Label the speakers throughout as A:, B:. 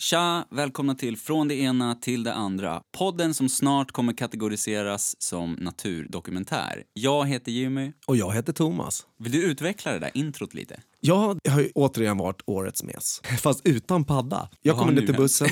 A: Tja, välkomna till Från det ena till det andra. Podden som snart kommer kategoriseras som naturdokumentär. Jag heter Jimmy.
B: Och jag heter Thomas.
A: Vill du utveckla det där introt lite?
B: Jag har ju återigen varit årets mes, fast utan padda. Jag
A: Vad
B: kommer ner till
A: hänt?
B: bussen.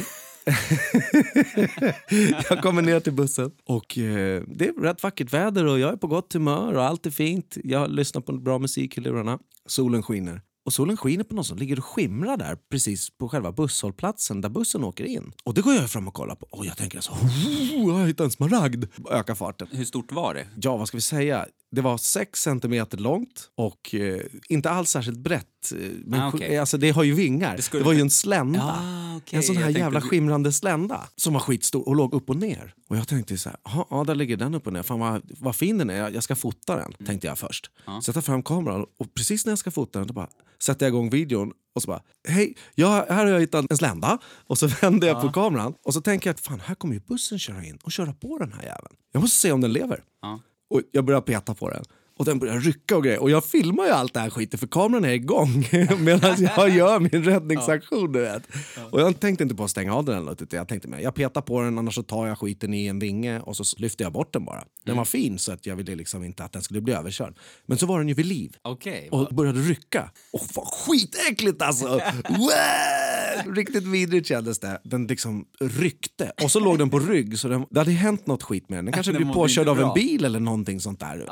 B: jag kommer ner till bussen och eh, det är rätt vackert väder och jag är på gott humör och allt är fint. Jag lyssnar på bra musik i lurarna. Solen skiner. Och solen skiner på någon som ligger och skimrar där precis på själva busshållplatsen där bussen åker in. Och det går jag fram och kollar på och jag tänker så jag har hittat en smaragd. Ökar farten.
A: Hur stort var det?
B: Ja, vad ska vi säga? Det var 6 centimeter långt och eh, inte alls särskilt brett. Eh, Men
A: Ah, okej.
B: alltså, det har ju vingar.
A: Det
B: Det, var ju en slända.
A: Ah, okej.
B: En sån här
A: Jag tänkte
B: jävla
A: du-
B: skimrande slända som var skitstor och låg upp och ner. Och jag tänkte så här, "Jaha, ja där ligger den upp och ner. Fan vad, vad fin den är, jag- ska fota den.
A: Mm.
B: Tänkte jag först. Sätta fram kameran och precis när jag ska fota den då bara sätter jag igång videon och så bara, hej, jag, här har jag hittat en slända. Och så vänder jag på kameran och så tänker jag att fan här kommer ju bussen köra in och köra på den här jäveln. Jag måste se om den lever.
A: Ja.
B: Och jag börjar peta på den. Och den börjar rycka och grejer. Och jag filmar ju allt det här skiten för kameran är igång medan jag gör min räddningsaktion. Du vet. Och jag tänkte inte på att stänga av den eller utan jag tänkte mig, jag petar på den annars så tar jag skiten i en vinge och så lyfter jag bort den bara. Den var fin så att jag ville liksom inte att den skulle bli överkörd. Men så var den ju vid liv.
A: Okej.
B: Och började rycka. Och vad skitäckligt alltså! Riktigt vidrigt kändes det. Den liksom ryckte. Och så låg den på rygg. Så den, det hade hänt något skit med den. Den kanske
A: Den
B: blev påkörd av
A: bra.
B: en bil eller någonting sånt där. vet.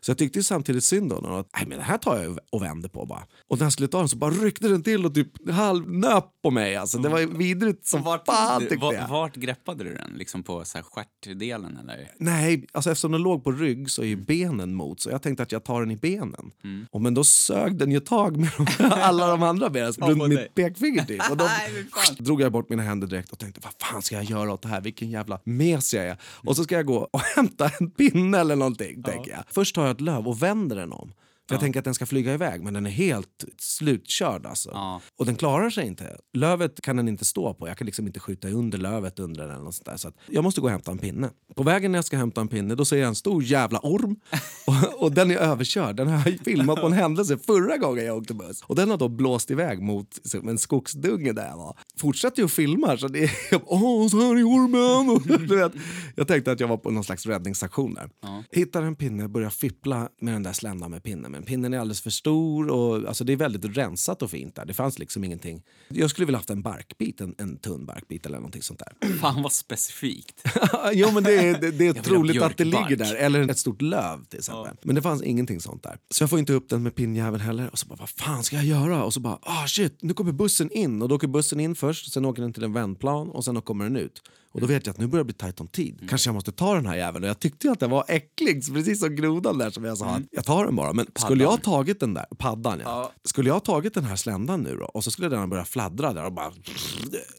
B: Så jag tyckte samtidigt synd om den. att, Nej, men det här tar jag och vänder på bara. Och när jag skulle ta den så bara ryckte den till och typ halvnöp på mig. Alltså. Det var ju vidrigt som
A: Vart,
B: fan tyckte
A: va-
B: jag.
A: vart greppade du den? Liksom på så här stjärtdelen eller?
B: Nej, alltså eftersom den låg på rygg så är ju benen mot. Så jag tänkte att jag tar den i benen.
A: Mm.
B: Och men då sög den ju tag med de, alla de andra benen
A: Ja,
B: runt mitt pekfinger typ. Och
A: fan.
B: drog jag bort mina händer direkt och tänkte vad fan ska jag göra åt det här? Vilken jävla mes jag är. Och så ska jag gå och hämta en pinne eller någonting. Tänker jag. Först tar jag ett löv och vänder den om. För jag tänker att den ska flyga iväg men den är helt slutkörd alltså.
A: Ja.
B: Och den klarar sig inte. Lövet kan den inte stå på. Jag kan liksom inte skjuta under lövet under den. Eller sånt där. Så jag måste gå och hämta en pinne. På vägen när jag ska hämta en pinne då ser jag en stor jävla orm. och, och den är överkörd. Den har jag filmat på en händelse förra gången jag åkte buss. Och den har då blåst iväg mot en skogsdunge där jag var. Fortsätter ju att filma. Så det är, Åh, så här är ormen! Och, du vet, jag tänkte att jag var på någon slags räddningsaktion där. Hittar en pinne, börjar fippla med den där sländan med pinnen. Men pinnen är alldeles för stor och alltså det är väldigt rensat och fint där. Det fanns liksom ingenting. Jag skulle vilja haft en barkbit, en, en tunn barkbit eller någonting sånt där.
A: Fan vad specifikt.
B: jo men det är, det, det är troligt att det ligger där. Eller ett stort löv till exempel. Men det fanns ingenting sånt där. Så jag får inte upp den med pinnjäveln heller. Och så bara, vad fan ska jag göra? Och så bara, ah shit, nu kommer bussen in. Och då åker bussen in först, sen åker den till en vändplan och sen kommer den ut. Och då vet jag att nu börjar det bli tajt om tid. Kanske jag måste ta den här jäveln. Och jag tyckte att den var äcklig, precis som grodan där som jag sa. Jag tar den bara. Men skulle jag ha tagit den där, paddan ja. Skulle jag ha tagit den här sländan nu då och så skulle den börja fladdra där och bara...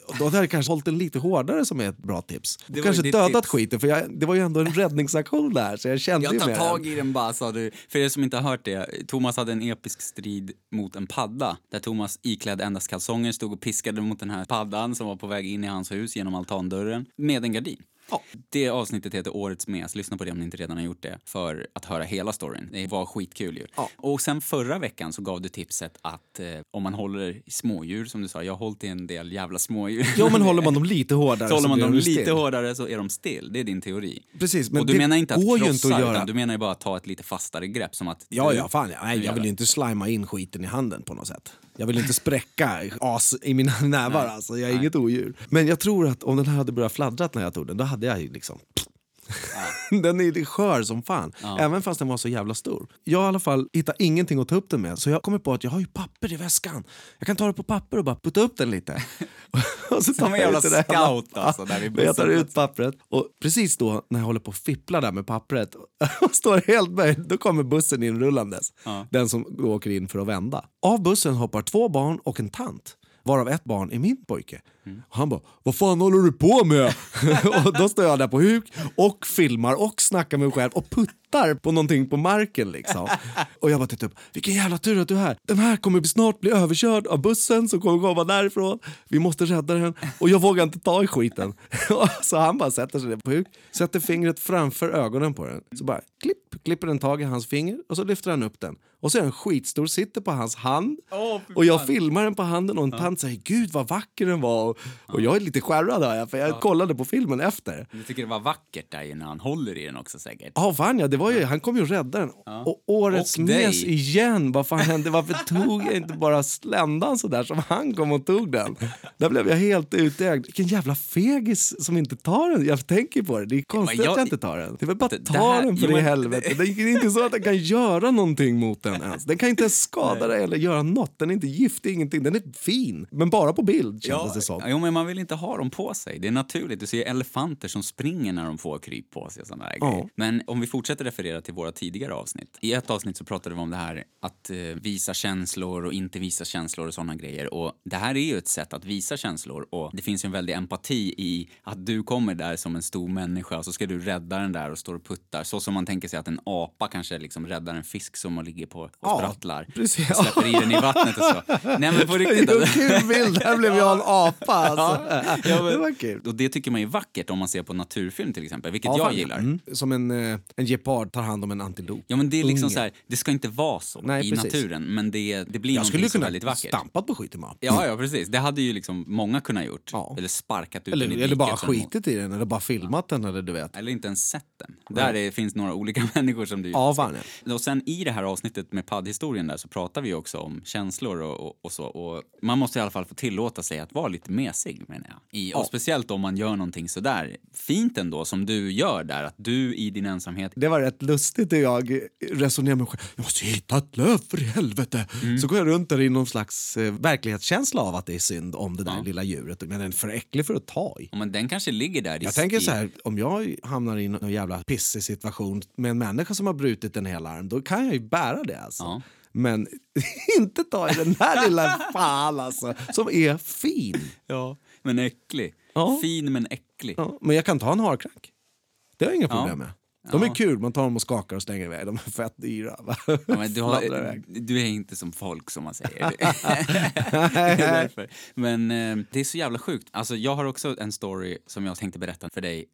B: Och då hade jag kanske hållit den lite hårdare som är ett bra tips.
A: Det var
B: kanske dödat
A: tips.
B: skiten för jag, det var ju ändå en räddningsaktion där så jag kände
A: Jag
B: ju
A: tar
B: med
A: tag
B: den.
A: i den bara sa du. För er som inte har hört det, Thomas hade en episk strid mot en padda. Där Thomas iklädd endast kalsonger stod och piskade mot den här paddan som var på väg in i hans hus genom altandörren med en gardin. Ja, det avsnittet heter Årets mes. Lyssna på det om ni inte redan har gjort det för att höra hela storyn. Det var skitkul ju.
B: Ja.
A: Och sen förra veckan så gav du tipset att eh, om man håller i smådjur, som du sa, jag har hållit i en del jävla smådjur.
B: Jo men håller man dem lite hårdare
A: så håller man dem
B: de
A: lite
B: still.
A: hårdare så är de still. Det är din teori.
B: Precis, men
A: och du menar inte att krossa,
B: inte att göra.
A: utan du menar bara att ta ett lite fastare grepp som att...
B: Ja, ja, fan ja. Nej, jag vill ju inte slima in skiten i handen på något sätt. Jag vill inte spräcka as i mina nävar alltså. Jag är inget odjur. Men jag tror att om den här hade börjat fladdra när jag tog den, då hade jag ju liksom... den är skör som fan, även fast den var så jävla stor. Jag i alla fall hittat ingenting att ta upp den med, så jag kommer på att jag har ju papper i väskan. Jag kan ta det på papper och bara putta upp den lite. och så
A: Som en
B: tar jag
A: jävla scout, alltså, där
B: Men Jag tar ut pappret och precis då när jag håller på att fippla där med pappret och står helt böjd, då kommer bussen inrullandes. Den som åker in för att vända. Av bussen hoppar två barn och en tant. Varav ett barn är min pojke. Och han bara, vad fan håller du på med? och då står jag där på huk och filmar och snackar med mig själv och puttar på någonting på marken liksom. Och jag bara tittar upp, vilken jävla tur att du är här. Den här kommer snart bli överkörd av bussen som kommer komma därifrån. Vi måste rädda den. Och jag vågar inte ta i skiten. så han bara sätter sig ner på huk, sätter fingret framför ögonen på den. Så bara klipp klipper en tag i hans finger och så lyfter han upp den. Och så är den skitstor, sitter på hans hand.
A: Fy
B: och jag filmar den på handen och en tant säger gud vad vacker den var. Och, och jag är lite skärrad för jag kollade på filmen efter.
A: Du tycker det var vackert där när han håller i den också säkert?
B: Ja, fan ja, det var ju, han kom ju och räddade den. Och årets
A: Och
B: mes igen. Vad fan hände? Varför tog jag inte bara sländan så där som han kom och tog den? Där blev jag helt utägd. Vilken jävla fegis som inte tar den. Jag tänker på det. Det är konstigt
A: jag-
B: att jag inte tar den. Det är väl bara att ta den för i helvete. Det är inte så att den kan göra någonting mot den ens. Den kan inte ens skada dig eller göra något. Den är inte giftig, ingenting. Den är fin. Men bara på bild kändes det som.
A: Jo, men man vill inte ha dem på sig. Det är naturligt. Du ser elefanter som springer när de får kryp på sig och såna där
B: Ja.
A: Men om vi fortsätter referera till våra tidigare avsnitt. I ett avsnitt så pratade vi om det här att eh, visa känslor och inte visa känslor och såna grejer. Och det här är ju ett sätt att visa känslor och det finns ju en väldig empati i att du kommer där som en stor människa och så ska du rädda den där och står och puttar. Så som man tänker sig att en apa kanske liksom räddar en fisk som ligger på och
B: Ja,
A: sprattlar.
B: precis.
A: Och släpper i den i vattnet och så. Nej men på riktigt. Alltså.
B: kul bild, där blev jag en apa alltså.
A: Ja, men-
B: Det var kul.
A: Och det tycker man är vackert om man ser på naturfilm till exempel, vilket
B: Ja,
A: jag
B: fan,
A: gillar.
B: Mm. Som en, eh, en gepard tar hand om en antilop.
A: Ja men det är liksom så här, det ska inte vara så
B: Nej,
A: i
B: precis.
A: naturen, men det, det blir
B: Jag
A: någonting
B: skulle
A: så
B: kunna
A: väldigt vackert.
B: stampat på skiten med
A: Ja, ja precis. Det hade ju liksom många kunnat gjort.
B: Ja.
A: Eller sparkat ut
B: Eller,
A: den i
B: eller bara
A: som-
B: skitit i den, eller bara filmat den. Eller du vet.
A: Eller inte ens sett den. Där det finns några olika människor som du
B: Ja, fan.
A: Och sen i det här avsnittet med paddhistorien där så pratar vi ju också om känslor och, och, och så. Och man måste i alla fall få tillåta sig att vara lite mesig menar jag. I, Och speciellt om man gör någonting sådär fint ändå som du gör där. Att du i din ensamhet
B: Det var rätt lustigt hur jag resonerade med mig själv. Jag måste hitta ett löv för helvete.
A: Mm.
B: Så går jag runt där i någon slags eh, verklighetskänsla av att det är synd om det där lilla djuret. Men den är för äcklig för att ta i.
A: Ja, men den kanske ligger där
B: Jag tänker så här, om jag hamnar i någon jävla pissig situation med en människa som har brutit en hel arm, då kan jag ju bära det alltså.
A: Ja.
B: Men inte ta i den här lilla fan alltså, som är fin.
A: Ja, men äcklig.
B: Ja.
A: Fin men äcklig.
B: Ja, men jag kan ta en harkrank. Det har jag inga
A: Ja.
B: problem med. De är kul, man tar dem och skakar och slänger iväg. De är fett dyra.
A: Ja, men du, har, du är inte som folk som man säger. Det. Men eh, det är så jävla sjukt. Alltså, jag har också en story som jag tänkte berätta för dig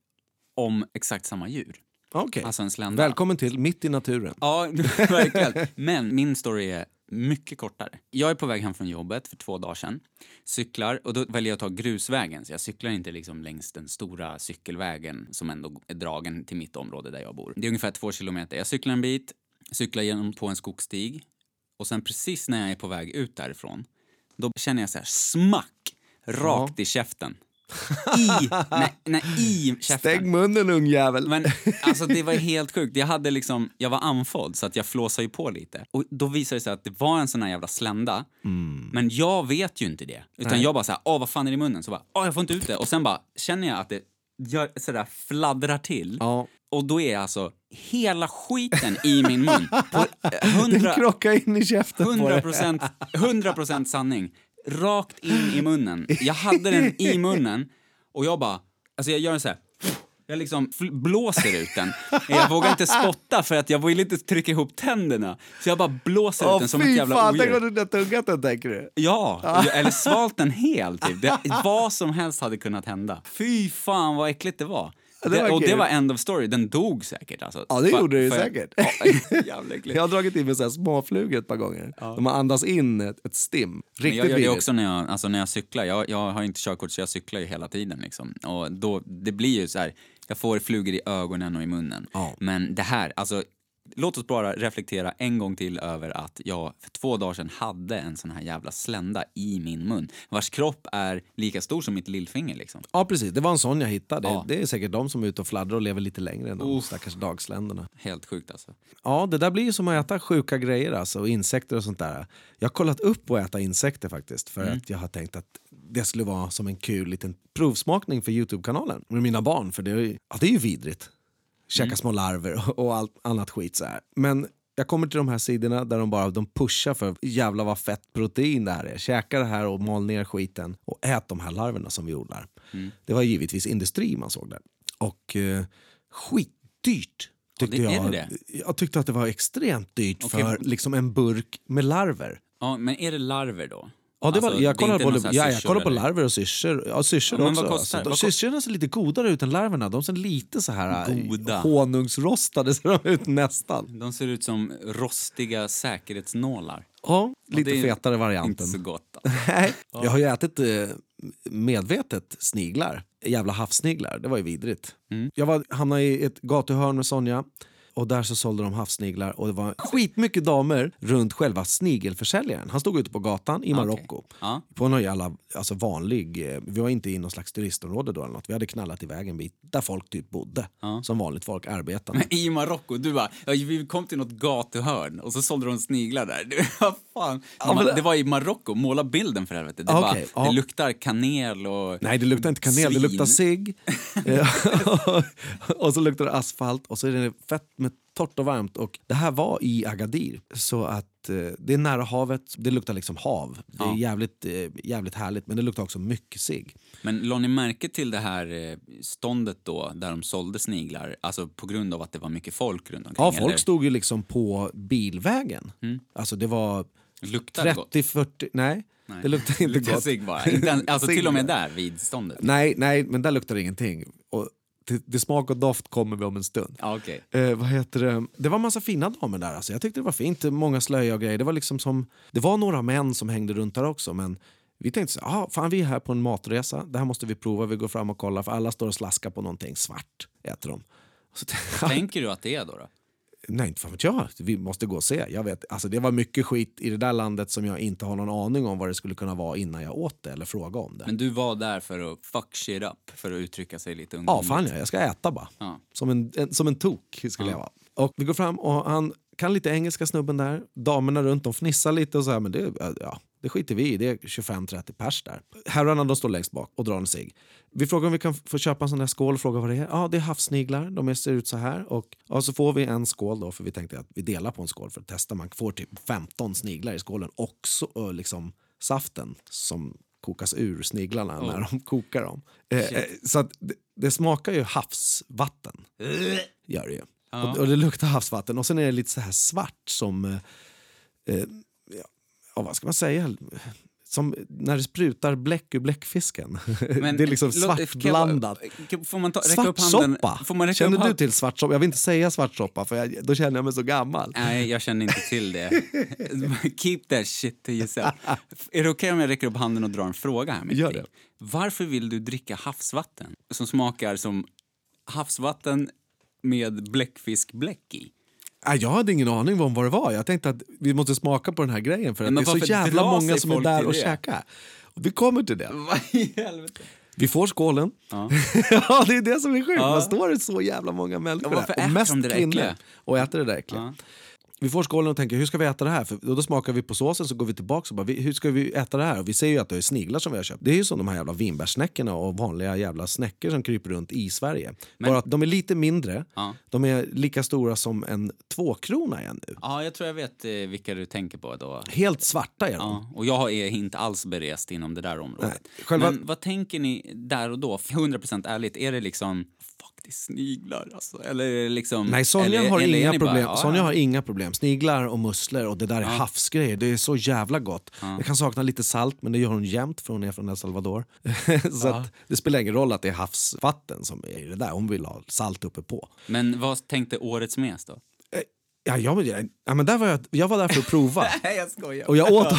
A: om exakt samma djur.
B: Okej.
A: Alltså en slända.
B: Välkommen till Mitt i naturen.
A: Ja, verkligen. Men min story är mycket kortare. Jag är på väg hem från jobbet för två dagar sedan. Cyklar och då väljer jag att ta grusvägen. Så jag cyklar inte liksom längs den stora cykelvägen som ändå är dragen till mitt område där jag bor. Det är ungefär två kilometer. Jag cyklar en bit, cyklar genom på en skogsstig och sen precis när jag är på väg ut därifrån då känner jag så här smack rakt i käften. I, nej, nej, i käften.
B: Stäng munnen ungjävel.
A: Men alltså det var helt sjukt. Jag hade liksom, jag var andfådd så att jag flåsade ju på lite. Och då visade det sig att det var en sån här jävla slända. Men jag vet ju inte det. Utan jag bara såhär, åh vad fan är det i munnen? Så bara, åh jag får inte ut det. Och sen bara känner jag att det gör sådär fladdrar till.
B: Ja.
A: Och då är alltså hela skiten i min mun. På eh,
B: Den
A: 100,
B: krockar in i käften på
A: 100
B: dig.
A: procent 100 sanning. Rakt in i munnen. Jag hade den i munnen och jag bara, alltså jag gör en så här. Jag liksom blåser ut den. Jag vågar inte spotta för att jag vill inte trycka ihop tänderna. Så jag bara blåser ut
B: Åh
A: den som ett jävla
B: fan, tänk om du hade tuggat den tänker du.
A: Ja, eller svalt den helt. Typ. Det, vad som helst hade kunnat hända. Fy fan vad äckligt det var.
B: Ja, det var
A: och det var end of story. Den dog säkert. Alltså.
B: Ja, det
A: För-
B: gjorde det
A: för-
B: säkert.
A: Ja.
B: Jag har dragit in med så här småflugor ett par gånger. De har andats in ett, ett stim. Riktigt
A: jag gör det också när jag, alltså när jag cyklar. Jag, jag har inte körkort så jag cyklar ju hela tiden. Liksom. Och då, det blir ju så här, jag får flugor i ögonen och i munnen.
B: Ja.
A: Men det här, alltså låt oss bara reflektera en gång till över att jag för två dagar sedan hade en sån här jävla slända i min mun. Vars kropp är lika stor som mitt lillfinger liksom.
B: Ja precis, det var en sån jag hittade.
A: Ja.
B: Det är säkert de som är ute och fladdrar och lever lite längre än de
A: Uff.
B: stackars dagsländerna.
A: Helt sjukt alltså.
B: Ja, det där blir ju som att äta sjuka grejer alltså, och insekter och sånt där. Jag har kollat upp att äta insekter faktiskt för
A: Mm.
B: att jag har tänkt att det skulle vara som en kul liten provsmakning för Youtube-kanalen med mina barn. För det är, ju- ja, det är ju vidrigt. Käka
A: Mm.
B: små larver och, allt annat skit så här. Men jag kommer till de här sidorna där de bara de pushar för jävla vad fett protein det här är. Käka det här och mal ner skiten och ät de här larverna som vi odlar.
A: Mm.
B: Det var givetvis industri man såg där. Och eh, skitdyrt. Tyckte
A: det- är
B: jag.
A: det
B: jag tyckte att det var extremt dyrt
A: Okej.
B: för liksom en burk med larver.
A: Ja, men är det larver då?
B: Ja, det var,
A: Alltså,
B: jag kollade
A: inte
B: på, ja, jag kollade på larver och syrsor. Ja, syrsor
A: Ja,
B: också.
A: kostar-
B: alltså, syrsorna ser lite godare ut än larverna. De ser lite så här eh,
A: Goda.
B: honungsrostade ser de ut nästan.
A: De ser ut som rostiga säkerhetsnålar.
B: Ja, lite
A: det är
B: fetare
A: Inte
B: varianten.
A: så gott.
B: Nej, jag har ju ätit eh, medvetet sniglar. Jävla havssniglar. Det var ju vidrigt.
A: Mm.
B: Jag var, hamnade i ett gatuhörn med Sonja. Och där så sålde de havssniglar och det var skitmycket damer runt själva snigelförsäljaren. Han stod ute på gatan i Marocko.
A: Ja.
B: På någon jävla alltså vanlig, eh, vi var inte i någon slags turistområde då eller något. Vi hade knallat iväg en bit där folk typ bodde. Som vanligt folk arbetade.
A: Men I Marocko, du bara, ja, vi kom till något gatuhörn och så sålde de sniglar där. Fan?
B: Ja, men
A: Ma-
B: det-
A: det var i Marocko, måla bilden för helvete. Det,
B: Okej,
A: bara,
B: ja.
A: det luktar kanel och
B: Nej, det luktar inte kanel, det
A: svin.
B: luktar cigg. Och så luktar det asfalt och så är det fett med torrt och varmt. Och det här var i Agadir, så att eh, det är nära havet. Det luktar liksom hav. Det är
A: Ja.
B: jävligt, eh, jävligt härligt, men det luktar också mycket cigg.
A: Men la ni märke till det här eh, ståndet då, där de sålde sniglar? Alltså på grund av att det var mycket folk runt omkring?
B: Ja, folk
A: eller?
B: stod ju liksom på bilvägen. Alltså det var
A: Luktar det gott?
B: 30-40... Nej,
A: Nej.
B: det luktar inte
A: Luktar
B: gott.
A: cigg bara? Inte alltså till och med där, vid ståndet?
B: Nej, nej, men där luktar det ingenting. Och till, till smak och doft kommer vi om en stund.
A: Okej.
B: Eh, vad heter det? det var massa fina damer där. Alltså. Jag tyckte det var fint. Många slöja och grejer. Det var, liksom som, det var några män som hängde runt där också. Men vi tänkte så "Ah, fan vi är här på en matresa. Det här måste vi prova. Vi går fram och kollar. För alla står och slaskar på någonting svart. Äter de. Så,
A: Tänker du att det är då? då?
B: Nej, inte fan vet jag. Vi måste gå och se. Jag vet, alltså, det var mycket skit i det där landet som jag inte har någon aning om vad det skulle kunna vara innan jag åt det eller fråga om det.
A: Men du var där för att fuck shit up, för att uttrycka sig lite
B: Ja,
A: ungdomligt.
B: fan ja, jag ska äta bara.
A: Ja.
B: Som, en, en, som en tok skulle jag vara. Och vi går fram och han kan lite engelska snubben där. Damerna runt de fnissar lite och så här, men det, ja, det skiter vi i. Det är 25-30 pers där. Herrarna de står längst bak och drar en cigg. Vi frågar om vi kan få köpa en sån där skål och fråga vad det är. Ja, det är havssniglar. De ser ut så här. Och ja, så får vi en skål då, för vi tänkte att vi delar på en skål för att testa. Man får typ 15 sniglar i skålen och så, liksom saften som kokas ur sniglarna när de kokar dem. Eh, eh, så att det, det smakar ju havsvatten. Gör det ju. Och, och det luktar havsvatten. Och sen är det lite så här svart som... Eh, eh, ja, vad ska man säga? Som när det sprutar bläck ur bläckfisken.
A: Men,
B: det är liksom svartblandat.
A: Får man ta?
B: Svartsoppa!
A: Får man räcka
B: Känner du till svartsoppa? Jag vill inte säga svartsoppa för jag, då känner jag mig så gammal.
A: Nej, jag känner inte till det. Keep that shit to yourself. Är det okej om jag räcker upp handen och drar en fråga här mitt
B: Gör det.
A: Varför vill du dricka havsvatten som smakar som havsvatten med bläckfiskbläck i?
B: Jag hade ingen aning om vad det var. Jag tänkte att vi måste smaka på den här grejen för att
A: Men
B: det är så jävla många som är där och käkar. Vi kommer till det. Vi får skålen.
A: Ja.
B: Ja, det är det som är sjukt.
A: Ja.
B: Man står det så jävla många människor
A: Ja,
B: där. Och mest
A: de
B: kvinnor. Och äter det där äckliga.
A: Ja.
B: Vi får skålen och tänker, hur ska vi äta det här? För då, då smakar vi på såsen så går vi tillbaka och bara, hur ska vi äta det här? Och vi ser ju att det är sniglar som vi har köpt. Det är ju som de här jävla vinbärssnäckorna och vanliga jävla snäckor som kryper runt i Sverige. Bara att de är lite mindre.
A: Ja.
B: De är lika stora som en tvåkrona är nu.
A: ja, jag tror jag vet eh, vilka du tänker på då.
B: Helt svarta är de.
A: Ja, och jag är inte alls berest inom det där området.
B: Nej, själva-
A: Men vad tänker ni där och då? 100% ärligt, är det liksom det är sniglar alltså? Eller liksom...
B: Nej, Sonja,
A: eller,
B: har,
A: eller
B: inga
A: bara,
B: problem.
A: ja,
B: Sonja
A: ja.
B: har inga problem. Sniglar och musslor och det där är havsgrejer. Det är så jävla gott. Jag kan sakna lite salt, men det gör hon jämt för hon är från El Salvador. så att, det spelar ingen roll att det är havsvatten som är det där. Hon vill ha salt uppe på.
A: Men vad tänkte årets mes då?
B: Ja, jag, ja, men där var jag, jag var där för att prova.
A: Nej, jag skojar.
B: Och jag åt...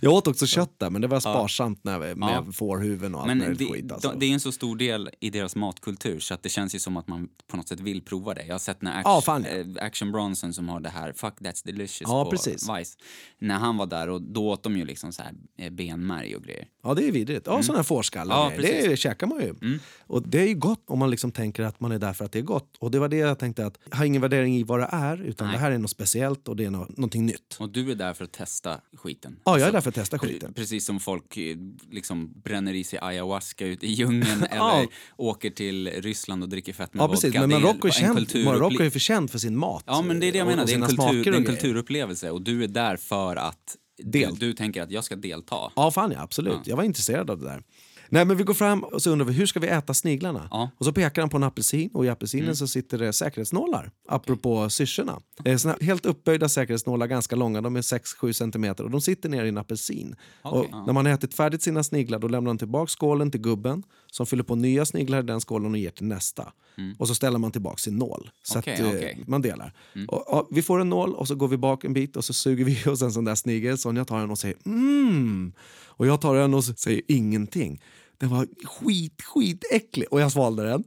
B: Jag, också kött där, men det var sparsamt när, med
A: Ja.
B: fårhuvuden och allt
A: Men det,
B: skit. Alltså.
A: de- det är en så stor del i deras matkultur så att det känns ju som att man på något sätt vill prova det. Jag har sett när Action,
B: ja.
A: eh, Action Bronson som har det här Fuck That's Delicious
B: Ja,
A: på
B: precis.
A: Vice. När han var där och då åt de ju liksom så här eh, benmärg och grejer.
B: Ja, det är vidrigt. Ja, sådana här fårskallar.
A: Ja. Mm.
B: det käkar man ju. Och det är ju gott om man liksom tänker att man är där för att det är gott. Och det var det jag tänkte att jag har ingen värdering i vad det är, utan
A: Nej.
B: det här är något speciellt och det är nå- någonting nytt.
A: Och du är där för att testa skiten.
B: Ja, jag är
A: Alltså,
B: där för att testa skiten.
A: Precis som folk eh, liksom bränner i sig ayahuasca ute i djungeln
B: Ja.
A: eller åker till Ryssland och dricker fett med
B: Ja, precis.
A: vodka.
B: Men Marocko är, Marocko är för känt för sin mat.
A: Ja, men det är det jag menar. Det är en, kultur, en kulturupplevelse och du är där för att
B: Del.
A: du tänker att jag ska delta.
B: Ja, fan ja, absolut. Jag var intresserad av det där. Nej men vi går fram och så undrar vi hur ska vi äta sniglarna?
A: Ja.
B: Och så pekar han på en apelsin och i apelsinen så sitter det säkerhetsnålar. Apropå syrsorna. Eh, helt uppböjda säkerhetsnålar, ganska långa, de är 6-7 centimeter och de sitter ner i en apelsin.
A: Okej,
B: och
A: ja.
B: När man har ätit färdigt sina sniglar då lämnar man tillbaka skålen till gubben som fyller på nya sniglar i den skålen och ger till nästa. Och så ställer man tillbaka sin nål. Så
A: Okej,
B: att, eh, man delar. Och, och, vi får en nål och så går vi bak en bit och så suger vi oss en sån där snigel. Sonja tar den och säger mm. Och jag tar den och säger ingenting. Den var skit, skit äcklig och jag svalde den.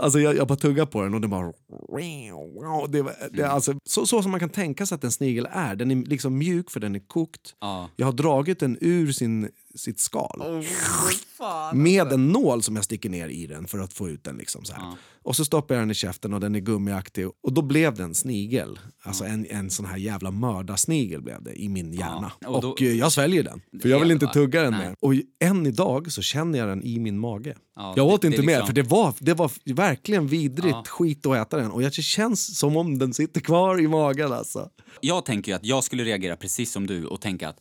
B: Alltså jag, jag bara tuggade på den och den bara... Det var, det, alltså, så, så som man kan tänka sig att en snigel är. Den är liksom mjuk för den är kokt.
A: Ja.
B: Jag har dragit den ur sin, sitt skal. Med en nål som jag sticker ner i den för att få ut den. Liksom, så här. Och så stoppar jag den i käften och den är gummiaktig. Och då blev det en snigel. Alltså en, en sån här jävla mördarsnigel blev det i min hjärna.
A: och då-
B: och eh, jag sväljer den. För jag vill inte tugga den
A: Nej.
B: mer. Och än idag så känner jag den i min mage.
A: Ja,
B: jag åt
A: det- det
B: inte mer
A: liksom-
B: för det var, det var verkligen vidrigt
A: Ja.
B: skit att äta den. Och jag- det känns som om den sitter kvar i magen alltså.
A: Jag tänker att jag skulle reagera precis som du och tänka att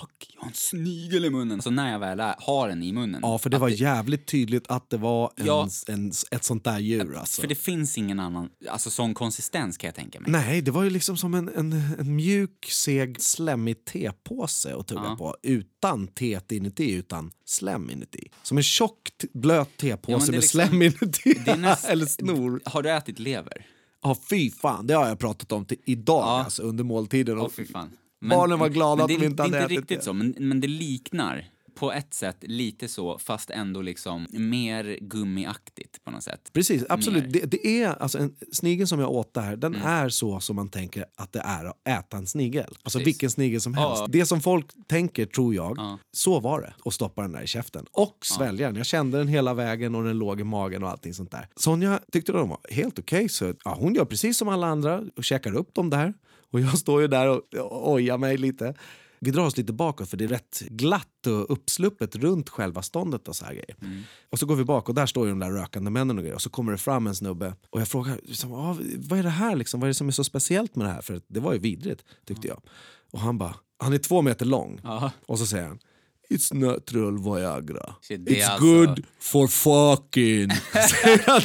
A: fuck, jag har en snigel i munnen. Så när jag väl är, har den i munnen.
B: Ja, för det var jävligt tydligt att det var en,
A: Ja.
B: en, ett sånt där djur. Alltså.
A: För det finns ingen annan, alltså sån konsistens kan jag tänka mig.
B: Nej, det var ju liksom som en, en, en mjuk, seg, slemmig tepåse att tugga
A: Ja.
B: på. Utan teet inuti, utan slem inuti. Som en tjock, blöt
A: Ja,
B: tepåse
A: det är
B: med
A: liksom-
B: slem inuti.
A: Det näst-
B: Eller snor.
A: Har du ätit lever?
B: Ja, fy fan. Det har jag pratat om till idag
A: Ja.
B: alltså, under måltiden. Och
A: fy fan.
B: Barnen var glada att
A: det,
B: de inte
A: det
B: hade
A: är inte
B: ätit
A: riktigt
B: det.
A: så, men, men det liknar på ett sätt lite så, fast ändå liksom mer gummiaktigt på något sätt.
B: Precis, absolut. Det, det är, alltså, en snigel som jag åt där, den
A: Mm.
B: är så som man tänker att det är att äta en snigel. Alltså
A: Precis.
B: vilken snigel som helst.
A: Ja.
B: Det som folk tänker, tror jag,
A: Ja.
B: så var det. Och stoppa den där i käften. Och svälja den. Jag kände den hela vägen och den låg i magen och allting sånt där. Sonja tyckte de var helt okej, så ja, hon gör precis som alla andra och käkar upp dem där. Och jag står ju där och, ojar mig lite. Vi drar oss lite bakåt för det är rätt glatt och uppsluppet runt själva ståndet och så här grejer. Och så går vi bak och där står ju de där rökande männen och grejer. Och så kommer det fram en snubbe och jag frågar liksom, "Ah, vad är det här liksom? Vad är det som är så speciellt med det här? För det var ju vidrigt tyckte jag. Och han bara, han är två meter lång.
A: Ja.
B: Och så säger han It's natural Viagra.
A: Det
B: It's
A: alltså-
B: good for fucking. Han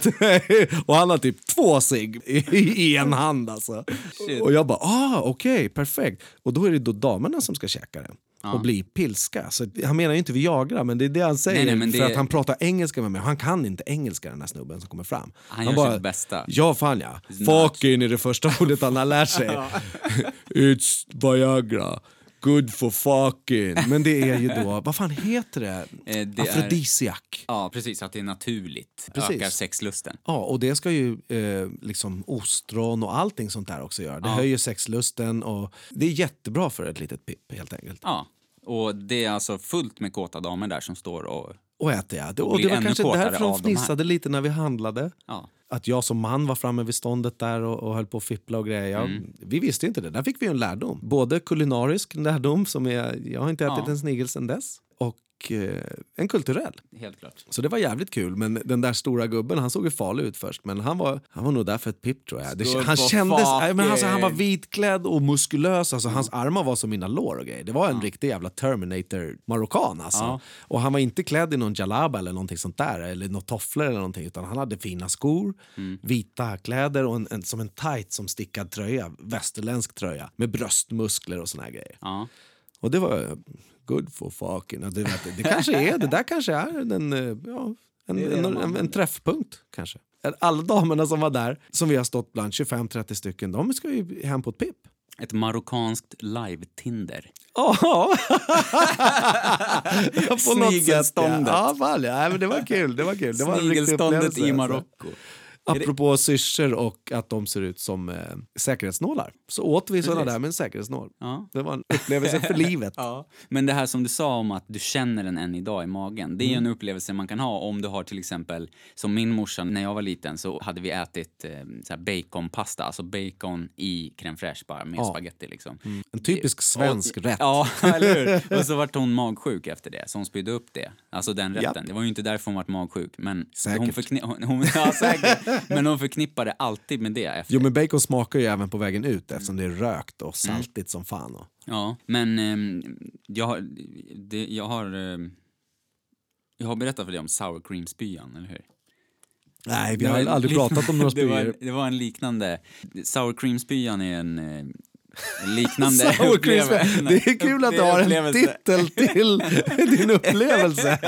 B: och han har typ två cigg i, en hand alltså.
A: Shit.
B: Och jag bara, ah okej, perfekt. Och då är det då damerna som ska käka den. Och bli pilska. Så han menar ju inte Viagra, men det är det han säger.
A: Nej, nej, men
B: för
A: det-
B: att han pratar engelska med mig. Han kan inte engelska den här snubben som kommer fram.
A: Han gör sitt bästa.
B: Ja, fan ja. Fucking är det första ordet han har lärt sig. It's Viagra. Good for fucking. Men det är ju då, vad fan heter det?
A: Eh, det är-
B: Afrodisiak.
A: Ja, precis. Att det är naturligt.
B: Precis.
A: Ökar sexlusten.
B: Ja, och det ska ju eh, liksom ostron och allting sånt där också göra. Det
A: Ja.
B: höjer sexlusten och det är jättebra för ett litet pipp helt enkelt.
A: Ja. Och det är alltså fullt med kåta damer där som står och...
B: Och äter. Det, och
A: blir
B: det var kanske därför de fnissade lite när vi handlade.
A: Ja.
B: Att jag som man var framme vid ståndet där och, och höll på att fippla och grejer. Jag,
A: Mm.
B: Vi visste inte det. Där fick vi en lärdom. Både kulinarisk lärdom, som är, jag har inte ätit
A: Ja.
B: en snigel sedan dess, och eh, en kulturell.
A: Helt klart.
B: Så det var jävligt kul. Men den där stora gubben, han såg ju farlig ut först. Men han var, han var nog där för ett pipp tror jag. Det, han kändes, nej, men alltså, han var vitklädd och muskulös. Alltså, Hans armar var som mina lår och grejer. Det var en riktig jävla Terminator-marockan alltså.
A: Ja.
B: Och han var inte klädd i någon jalaba eller någonting sånt där. Eller några tofflor eller någonting. Utan han hade fina skor,
A: Mm.
B: vita kläder och en, en, som en tight som stickad tröja. Västerländsk tröja. Med bröstmuskler och såna här grejer.
A: Ja.
B: Och det var good for fucking. Det, vet, det kanske är, det där kanske är en, eh, ja, en,
A: Det det
B: en, en, en träffpunkt kanske. Alla damerna som var där, som vi har stått bland, 25-30 stycken, de ska ju hem på ett pipp.
A: Ett marockanskt live-Tinder.
B: Ja,
A: Snigelståndet.
B: ja, men det var kul. Det var kul. Det var
A: Snigelståndet i
B: alltså.
A: Marocko.
B: Apropå syrsor och att de ser ut som eh, säkerhetsnålar så åt vi
A: Precis.
B: där med en säkerhetsnål.
A: Ja.
B: Det var en upplevelse för livet.
A: Ja. Men det här som du sa om att du känner den än idag i magen, det är
B: Mm.
A: en upplevelse man kan ha om du har till exempel, som min morsa, när jag var liten så hade vi ätit eh, så baconpasta, alltså bacon i crème fraîche bara med
B: Ja.
A: spaghetti liksom.
B: En typisk svensk
A: och,
B: rätt.
A: Ja, eller hur? Och så vart hon magsjuk efter det, så hon spydde upp det. Alltså den
B: Japp.
A: rätten. Det var ju inte därför hon vart magsjuk, men
B: Säkert.
A: hon, hon, hon, ja, säkert. Men hon förknippade alltid med det efter.
B: Jo men bacon smakar ju även på vägen ut eftersom det är rökt och saltigt som fan. Och.
A: Ja, men ehm, jag har... Det, jag har... ehm, Jag har berättat för dig om sour cream-spyan, eller hur?
B: Nej, vi
A: Det
B: har aldrig pratat om några
A: det var,
B: spyor.
A: det var en liknande... Sour cream-spyan är en, eh, en liknande
B: Sour cream
A: uppleve-
B: spray. Det är kul att du har en
A: upplevelse.
B: titel till din upplevelse.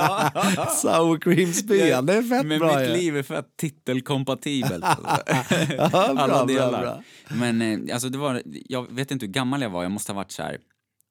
B: Sour cream spyan, det är fett
A: Men
B: bra
A: mitt
B: ju.
A: liv är fett titelkompatibelt. Alltså.
B: Ja, bra,
A: Alla delar.
B: bra.
A: Men eh, alltså det var, jag vet inte hur gammal jag var, jag måste ha varit så här...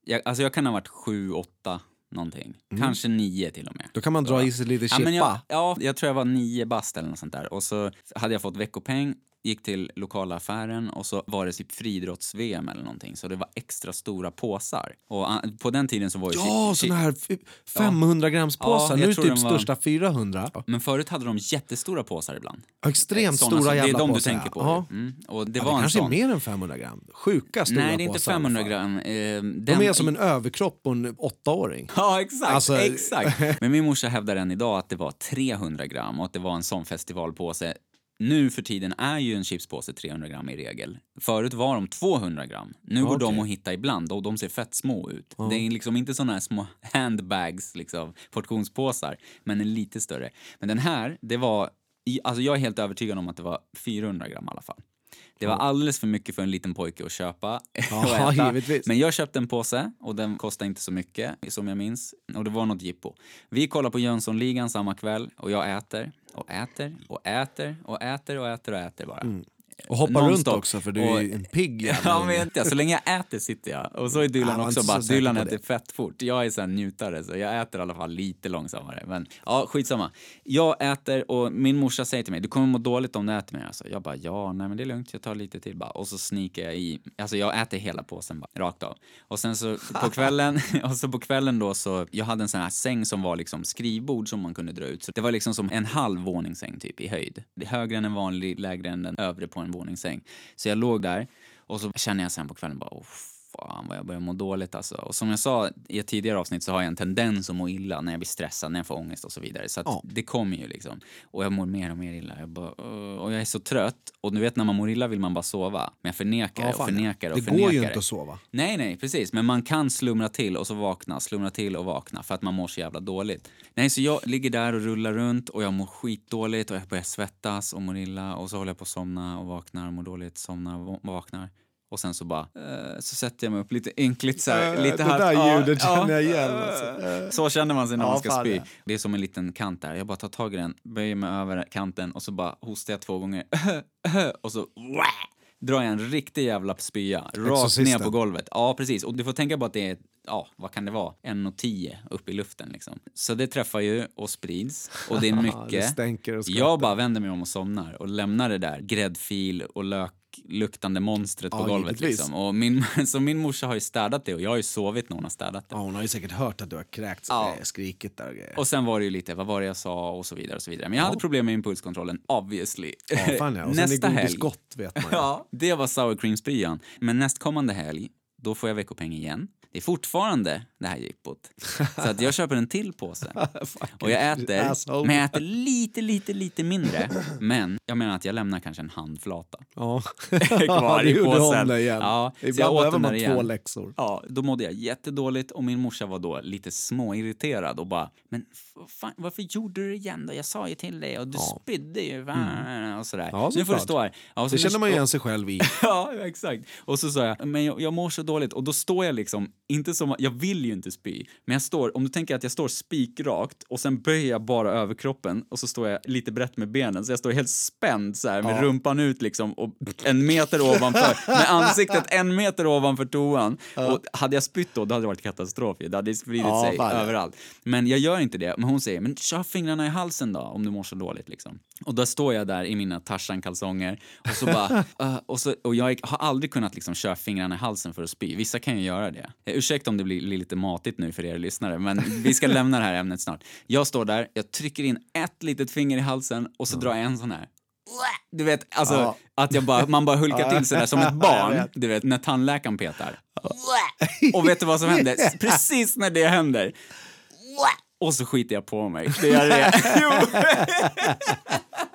A: Jag, alltså jag kan ha varit sju, åtta någonting. Kanske nio till och med.
B: Då kan man dra i sig lite
A: Ja,
B: chippa.
A: men jag, ja, jag tror jag var nio bast eller något sånt där. Och så hade jag fått veckopeng, gick till lokala affären och så var det typ friidrotts-VM eller någonting. Så det var extra stora påsar. Och ah, på den tiden så var ju...
B: Ja,
A: chi-
B: såna här f- 500 grams påsar.
A: Ja,
B: nu är
A: tror
B: typ
A: den var-
B: största 400.
A: Men förut hade de jättestora påsar ibland.
B: Extremt
A: Såna
B: stora
A: som-
B: jävla
A: Det är de
B: påsar.
A: du tänker på.
B: Ja.
A: Mm. Och det
B: Ja,
A: var
B: det
A: en
B: kanske
A: sån.
B: är mer än 500 gram. Sjuka stora
A: Nej, det är inte
B: påsar i alla
A: 500
B: fall.
A: gram. Eh,
B: De
A: den-
B: är som en överkropp på en åttaåring.
A: Ja, exakt.
B: Alltså-
A: exakt. Men min morsa hävdar än idag att det var 300 gram och att det var en sån festivalpåse. Nu för tiden är ju en chipspåse 300 gram i regel. Förut var de 200 gram. Nu går de att hitta ibland och de ser fett små ut. Det är liksom inte såna här små handbags, liksom, portionspåsar, men en lite större. Men den här, det var, alltså jag är helt övertygad om att det var 400 gram i alla fall. Det var alldeles för mycket för en liten pojke att köpa och
B: Ja,
A: äta.
B: givetvis.
A: Men jag köpte en påse och den kostade inte så mycket som jag minns. Och det var något jippo. Vi kollar på Jönssonligan samma kväll och jag äter och äter och äter och äter och äter och äter bara.
B: Och hoppar runt också för du är ju en pigg jävla
A: Ja, men inte. Så länge jag äter sitter jag. Och så är Dylan
B: jag var
A: också bara, Dylan äter
B: det.
A: fett fort. Jag är så här njutare så jag äter i alla fall lite långsammare. Men ja, skitsamma. Jag äter och min morsa säger till mig, du kommer må dåligt om du äter mer. Alltså, jag bara, ja, nej men det är lugnt, jag tar lite till bara. Och så sneakar jag i, alltså jag äter hela påsen bara, rakt av. Och sen så på kvällen, och så på kvällen då så, jag hade en sån här säng som var liksom skrivbord som man kunde dra ut. Så det var liksom som en halv våningssäng typ i höjd. Högre än en vanlig, lägre än den övre på en våningssäng. Så jag låg där och så känner jag sen på kvällen bara, oh, fan vad jag börjar må dåligt alltså. Och som jag sa i ett tidigare avsnitt så har jag en tendens att må illa när jag blir stressad, när jag får ångest och så vidare. Så
B: Ja.
A: det kommer ju liksom. Och jag mår mer och mer illa. Jag bara, och jag är så trött. Och du vet när man mår illa vill man bara sova. Men jag förnekar
B: Ja,
A: och förnekar och
B: det
A: förnekar.
B: går ju inte att sova.
A: Nej, nej, precis. Men man kan slumra till och så vakna, slumra till och vakna för att man mår så jävla dåligt. Nej, så jag ligger där och rullar runt och jag mår skitdåligt och jag börjar svettas och mår illa och så håller jag på att somna och vaknar och mår dåligt, somnar och va- vaknar. Och sen så bara, eh, så sätter jag mig upp lite ynkligt så här,
B: Äh,
A: lite
B: det
A: halvt-
B: där
A: ja,
B: ljudet
A: ja.
B: känner jag igen, alltså.
A: Så känner man sig när
B: Ja,
A: man ska
B: fan,
A: spy.
B: ja.
A: Det är som en liten kant där. Jag bara tar tag i den, böjer mig över kanten och så bara hostar jag två gånger. och så drar jag en riktig jävla spya rakt ner på golvet. Ja, precis. Och du får tänka på att det är, ja, vad kan det vara? 1,10 upp i luften liksom. Så det träffar ju och sprids och det är
B: det
A: mycket.
B: skrattar.
A: jag bara vänder mig om och somnar och lämnar det där gräddfil och lökluktande monstret på
B: Ja,
A: golvet
B: givetvis.
A: liksom. Och min, så min morsa har ju städat det och jag har ju sovit när hon har städat det.
B: Ja, hon har ju säkert hört att du har kräkts och
A: Ja.
B: grejer, skrikit där och grejer.
A: Och sen var det ju lite, vad var det jag sa och så vidare och så vidare. Men jag hade problem med impulskontrollen, obviously.
B: Ja, fan ja. Och sen
A: Nästa
B: är
A: helg.
B: gott vet man ju.
A: Ja, det var sour cream-spryan. Men nästkommande helg, då får jag veckopeng igen. Det är fortfarande det här jippot. Så att jag köper en till påse. Och jag äter, men jag äter lite, lite, lite mindre. Men jag menar att jag lämnar kanske en handflata
B: Ja,
A: kvar i påsen.
B: det igen.
A: Ja, så jag
B: Ibland
A: åt den
B: man
A: igen.
B: två läxor.
A: Ja, då mådde jag jättedåligt och min morsa var då lite småirriterad och bara “men fan, varför gjorde du det igen då? Jag sa ju till dig och du
B: Ja.
A: spydde ju” och sådär.
B: Ja,
A: nu får du stå här. Ja, så
B: Det känner man ju igen sig själv i.
A: Ja, exakt. Och så sa jag, men jag, jag mår så dåligt. Och då står jag liksom, inte som, jag vill ju inte spy, men jag står, om du tänker att jag står spikrakt och sen böjer jag bara överkroppen och så står jag lite brett med benen, så jag står helt spänd så här med
B: Ja.
A: rumpan ut liksom och en meter ovanför, med ansiktet en meter ovanför toan. Och hade jag spytt då, då hade det varit katastrof. Det hade spridit
B: Ja,
A: sig
B: ja.
A: överallt. Men jag gör inte det. Men hon säger, men kör fingrarna i halsen då om du mår så dåligt liksom. Och då står jag där i mina Tarzan-kalsonger och så bara, uh, och, så, och jag har aldrig kunnat liksom köra fingrarna i halsen för att spy. Vissa kan ju göra det. Ursäkta om det blir lite matigt nu för er lyssnare, men vi ska lämna det här ämnet snart. Jag står där, jag trycker in ett litet finger i halsen och så drar jag en sån här. Du vet, alltså
B: Ja.
A: att jag bara, man bara hulkar till sådär som ett barn. Du vet, när tandläkaren petar. Och vet du vad som händer? Precis när det händer. Och så skiter jag på mig. Det är det.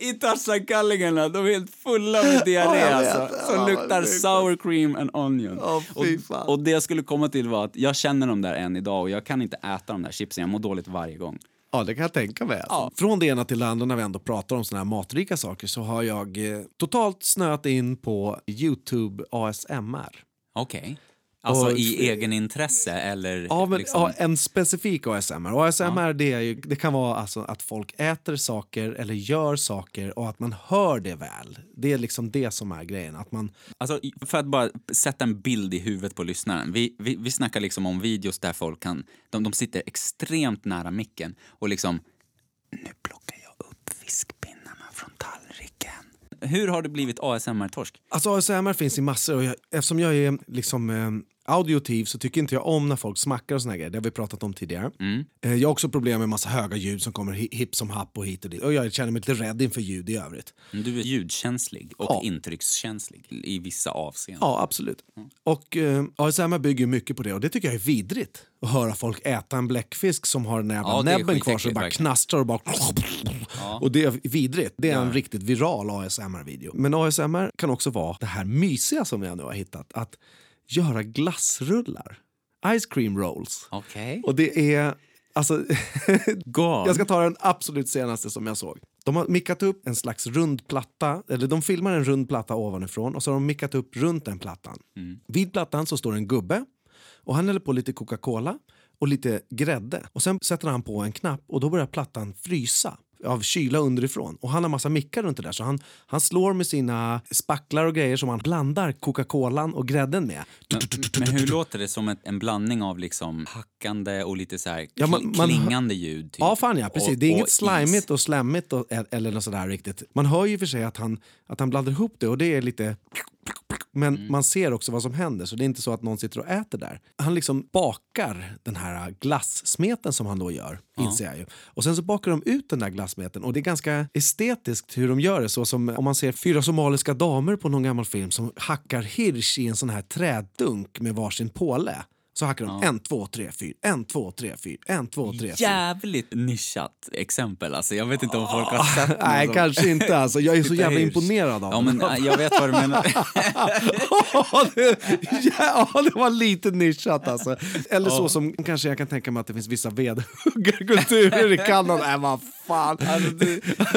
A: I Tarzan-kallingarna, de är helt fulla med diarré
B: Ja,
A: alltså. Som
B: Ja,
A: luktar sour cream and onion.
B: Ja, fy
A: och, och det jag skulle komma till var att jag känner dem där än idag och jag kan inte äta de där chipsen, jag mår dåligt varje gång.
B: Ja, det kan jag tänka mig. Alltså. Från det ena till det andra när vi ändå pratar om såna här matrika saker så har jag eh, totalt snöat in på Youtube ASMR.
A: Okej. Alltså
B: Och-
A: i egen intresse eller
B: Ja, men,
A: liksom...
B: ja, en specifik ASMR. ASMR det, är ju, det kan vara alltså att folk äter saker eller gör saker och att man hör det väl. Det är liksom det som är grejen. Att man,
A: Alltså, för att bara sätta en bild i huvudet på lyssnaren. Vi, vi, vi snackar liksom om videos där folk kan... De, de sitter extremt nära micken och liksom... Nu plockar jag upp fiskpinnarna från tallriken. Hur har du blivit ASMR-torsk?
B: alltså ASMR finns i massor och jag, eftersom jag är liksom eh, audiotiv så tycker inte jag om när folk smackar och såna grejer. Det har vi pratat om tidigare. Eh, jag har också problem med massa höga ljud som kommer hi- hipp som happ och hit och dit. Och jag känner mig lite rädd inför ljud i övrigt.
A: Du är ljudkänslig och
B: Ja.
A: intryckskänslig i vissa avseenden.
B: Ja, absolut. Och eh, ASMR bygger mycket på det och det tycker jag är vidrigt. Att höra folk äta en bläckfisk som har den jävla
A: Ja,
B: näbben kvar så det bara
A: verkligen.
B: knastrar och bara... Och det är vidrigt. Det är en riktigt viral ASMR-video. Men ASMR kan också vara det här mysiga som jag nu har hittat. Att göra glassrullar. Ice cream rolls.
A: Okej.
B: Och det är... Alltså, jag ska ta den absolut senaste som jag såg. De har mickat upp en slags rund platta, eller de filmar en rund platta ovanifrån och så har de mickat upp runt den plattan. Vid plattan så står en gubbe och han häller på lite Coca-Cola och lite grädde. Och sen sätter han på en knapp och då börjar plattan frysa av kyla underifrån. Och han har massa mickar runt det där så han, han slår med sina spacklar och grejer som han blandar Coca-Colan och grädden med.
A: Men hur låter det som ett, en blandning av liksom hackande och lite så här
B: Ja, man- man-
A: klingande ljud? Typ.
B: Ja, fan ja, precis.
A: Och-
B: det är inget slimigt och slemmigt och, eller något sådär riktigt. Man hör ju för sig att han, att han blandar ihop det och det är lite... Men
A: Mm.
B: man ser också vad som händer, så det är inte så att någon sitter och äter där. Han liksom bakar den här glassmeten som han då gör, inser jag ju. Och sen så bakar de ut den där glassmeten och det är ganska estetiskt hur de gör det. Så som om man ser fyra somaliska damer på någon gammal film som hackar hirsch i en sån här trädunk med varsin påle. Så hackar de en, två, tre, fyra, en, två, tre, fyra, en, två, tre, fyra.
A: Jävligt nischat exempel. Alltså, jag vet inte om folk har sett någon
B: Nej,
A: som-
B: kanske inte. Alltså. Jag är så jävla imponerad av
A: Ja, men jag vet vad du menar.
B: Ja, det, ja, det var lite nischat alltså. Eller så som kanske jag kan tänka mig att det finns vissa vedhuggarkulturer i Kanada. Nej, vad fan.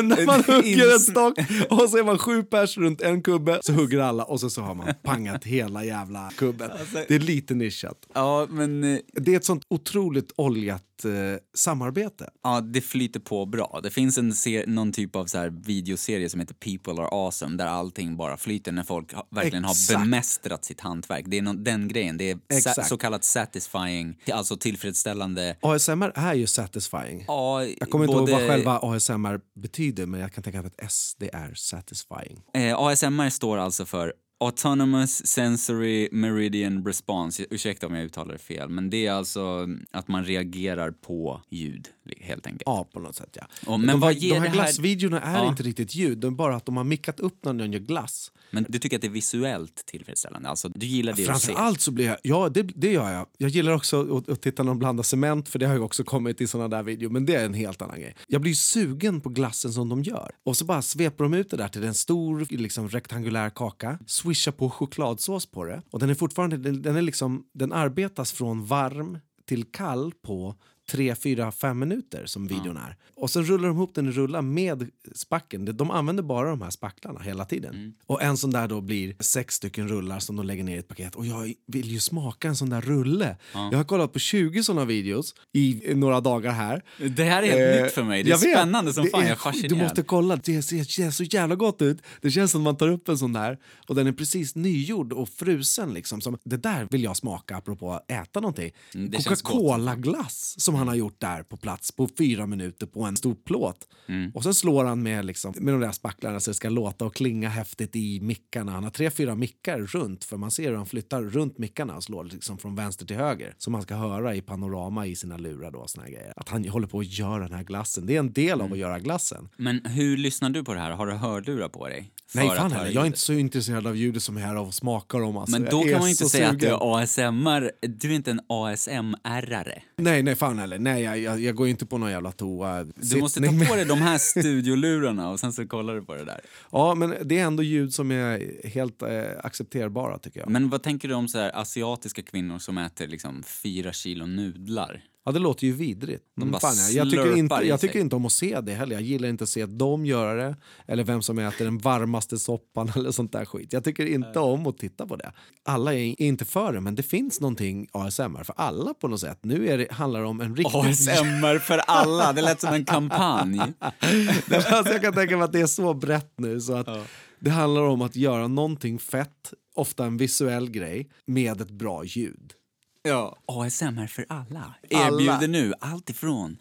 B: När man hugger en stock och så är man sju pers runt en kubbe så hugger alla och så, så har man pangat hela jävla kubben. Det är lite nischat.
A: Ja, men eh,
B: Det är ett sånt otroligt oljat eh, samarbete.
A: ja, det flyter på bra. Det finns en någon typ av så videoserie som heter People are awesome där allting bara flyter när folk ha, verkligen
B: Exakt.
A: har bemästrat sitt hantverk. Det är den grejen. Det är så kallat satisfying, alltså tillfredsställande.
B: ASMR är ju satisfying.
A: Ja,
B: Jag kommer inte
A: både-
B: ihåg vad själva ASMR betyder men jag kan tänka mig att S det är satisfying.
A: Eh, ASMR står alltså för Autonomous Sensory Meridian Response. Ursäkta om jag uttalar det fel, men det är alltså att man reagerar på ljud, helt enkelt.
B: Ja, på något sätt ja.
A: Och, men
B: de,
A: vad ger
B: de här
A: det här...
B: glassvideorna är
A: Ja.
B: inte riktigt ljud, de är bara att de har mickat upp när de gör glass.
A: Men du tycker att det är visuellt tillfredsställande? Alltså, du gillar det du
B: Framför
A: ser?
B: allt så blir jag, ja det, det gör jag. Jag gillar också att, att titta när de blandar cement för det har ju också kommit i såna där videor, men det är en helt annan grej. Jag blir sugen på glassen som de gör. Och så bara sveper de ut det där till en stor liksom, rektangulär kaka, swishar på chokladsås på det och den är fortfarande, den, den är liksom, den arbetas från varm till kall på 3, 4, 5 minuter som videon är. Och sen rullar de ihop den i rullar med spacken. De- De använder bara de här spacklarna hela tiden. Och en sån där då blir sex stycken rullar som de lägger ner i ett paket. Och jag vill ju smaka en sån där rulle. Jag har kollat på 20 såna videos i några dagar här.
A: Det här är helt
B: Eh,
A: nytt för mig. Det är
B: vet.
A: spännande som fan.
B: är
A: Jag är.
B: Du måste kolla, det ser, det ser så jävla gott ut. Det känns som att man tar upp en sån där och den är precis nygjord och frusen. Liksom. Som, det där vill jag smaka apropå äta någonting.
A: Mm.
B: Coca-Cola-glass som han har gjort där på plats på fyra minuter på en stor plåt.
A: Mm.
B: Och sen slår han med, liksom, med de där spacklarna så det ska låta och klinga häftigt i mickarna. Han har tre, fyra mickar runt för man ser hur han flyttar runt mickarna och slår liksom från vänster till höger. Som man ska höra i panorama i sina lurar då. Såna här grejer. Att han håller på att göra den här glassen. Det är en del
A: Mm.
B: av att göra glassen.
A: Men hur lyssnar du på det här? Har du hörlurar på dig?
B: Nej fan heller. Jag är inte så intresserad av ljudet som är här av smakar om. Alltså.
A: Men
B: Jag
A: då
B: är
A: kan man inte
B: så
A: säga att du
B: sugen.
A: är ASMR. Du är inte en ASMR-are.
B: Nej, nej fan heller. Nej, jag, jag, jag går inte på någon jävla toa.
A: Du måste ta på dig de här studiolurarna och sen så kollar du på det där.
B: Ja, men det är ändå ljud som är helt eh, accepterbara tycker jag.
A: Men vad tänker du om så här asiatiska kvinnor som äter liksom fyra kilo nudlar?
B: Ja, det låter ju vidrigt.
A: De bara
B: fan, jag, tycker inte, jag tycker inte om att se det heller. Jag gillar inte att se dem göra det. Eller vem som äter den varmaste soppan eller sånt där skit. Jag tycker inte om att titta på det. Alla är inte för det, men det finns någonting ASMR för alla på något sätt. Nu är det, handlar det om en riktig...
A: ASMR för alla, det lät som en kampanj.
B: Alltså, jag kan tänka mig att det är så brett nu så att det handlar om att göra någonting fett, ofta en visuell grej, med ett bra ljud.
A: Ja. ASMR för alla.
B: Alla.
A: Erbjuder nu allt ifrån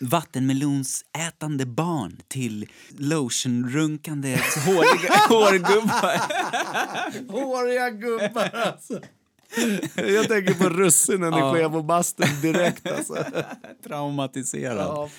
A: vattenmelonsätande barn till lotionrunkande håriga hårgubbar.
B: Håriga gubbar alltså. Jag tänker på russinen i
A: Ja.
B: skevobastun direkt alltså.
A: Traumatiserad.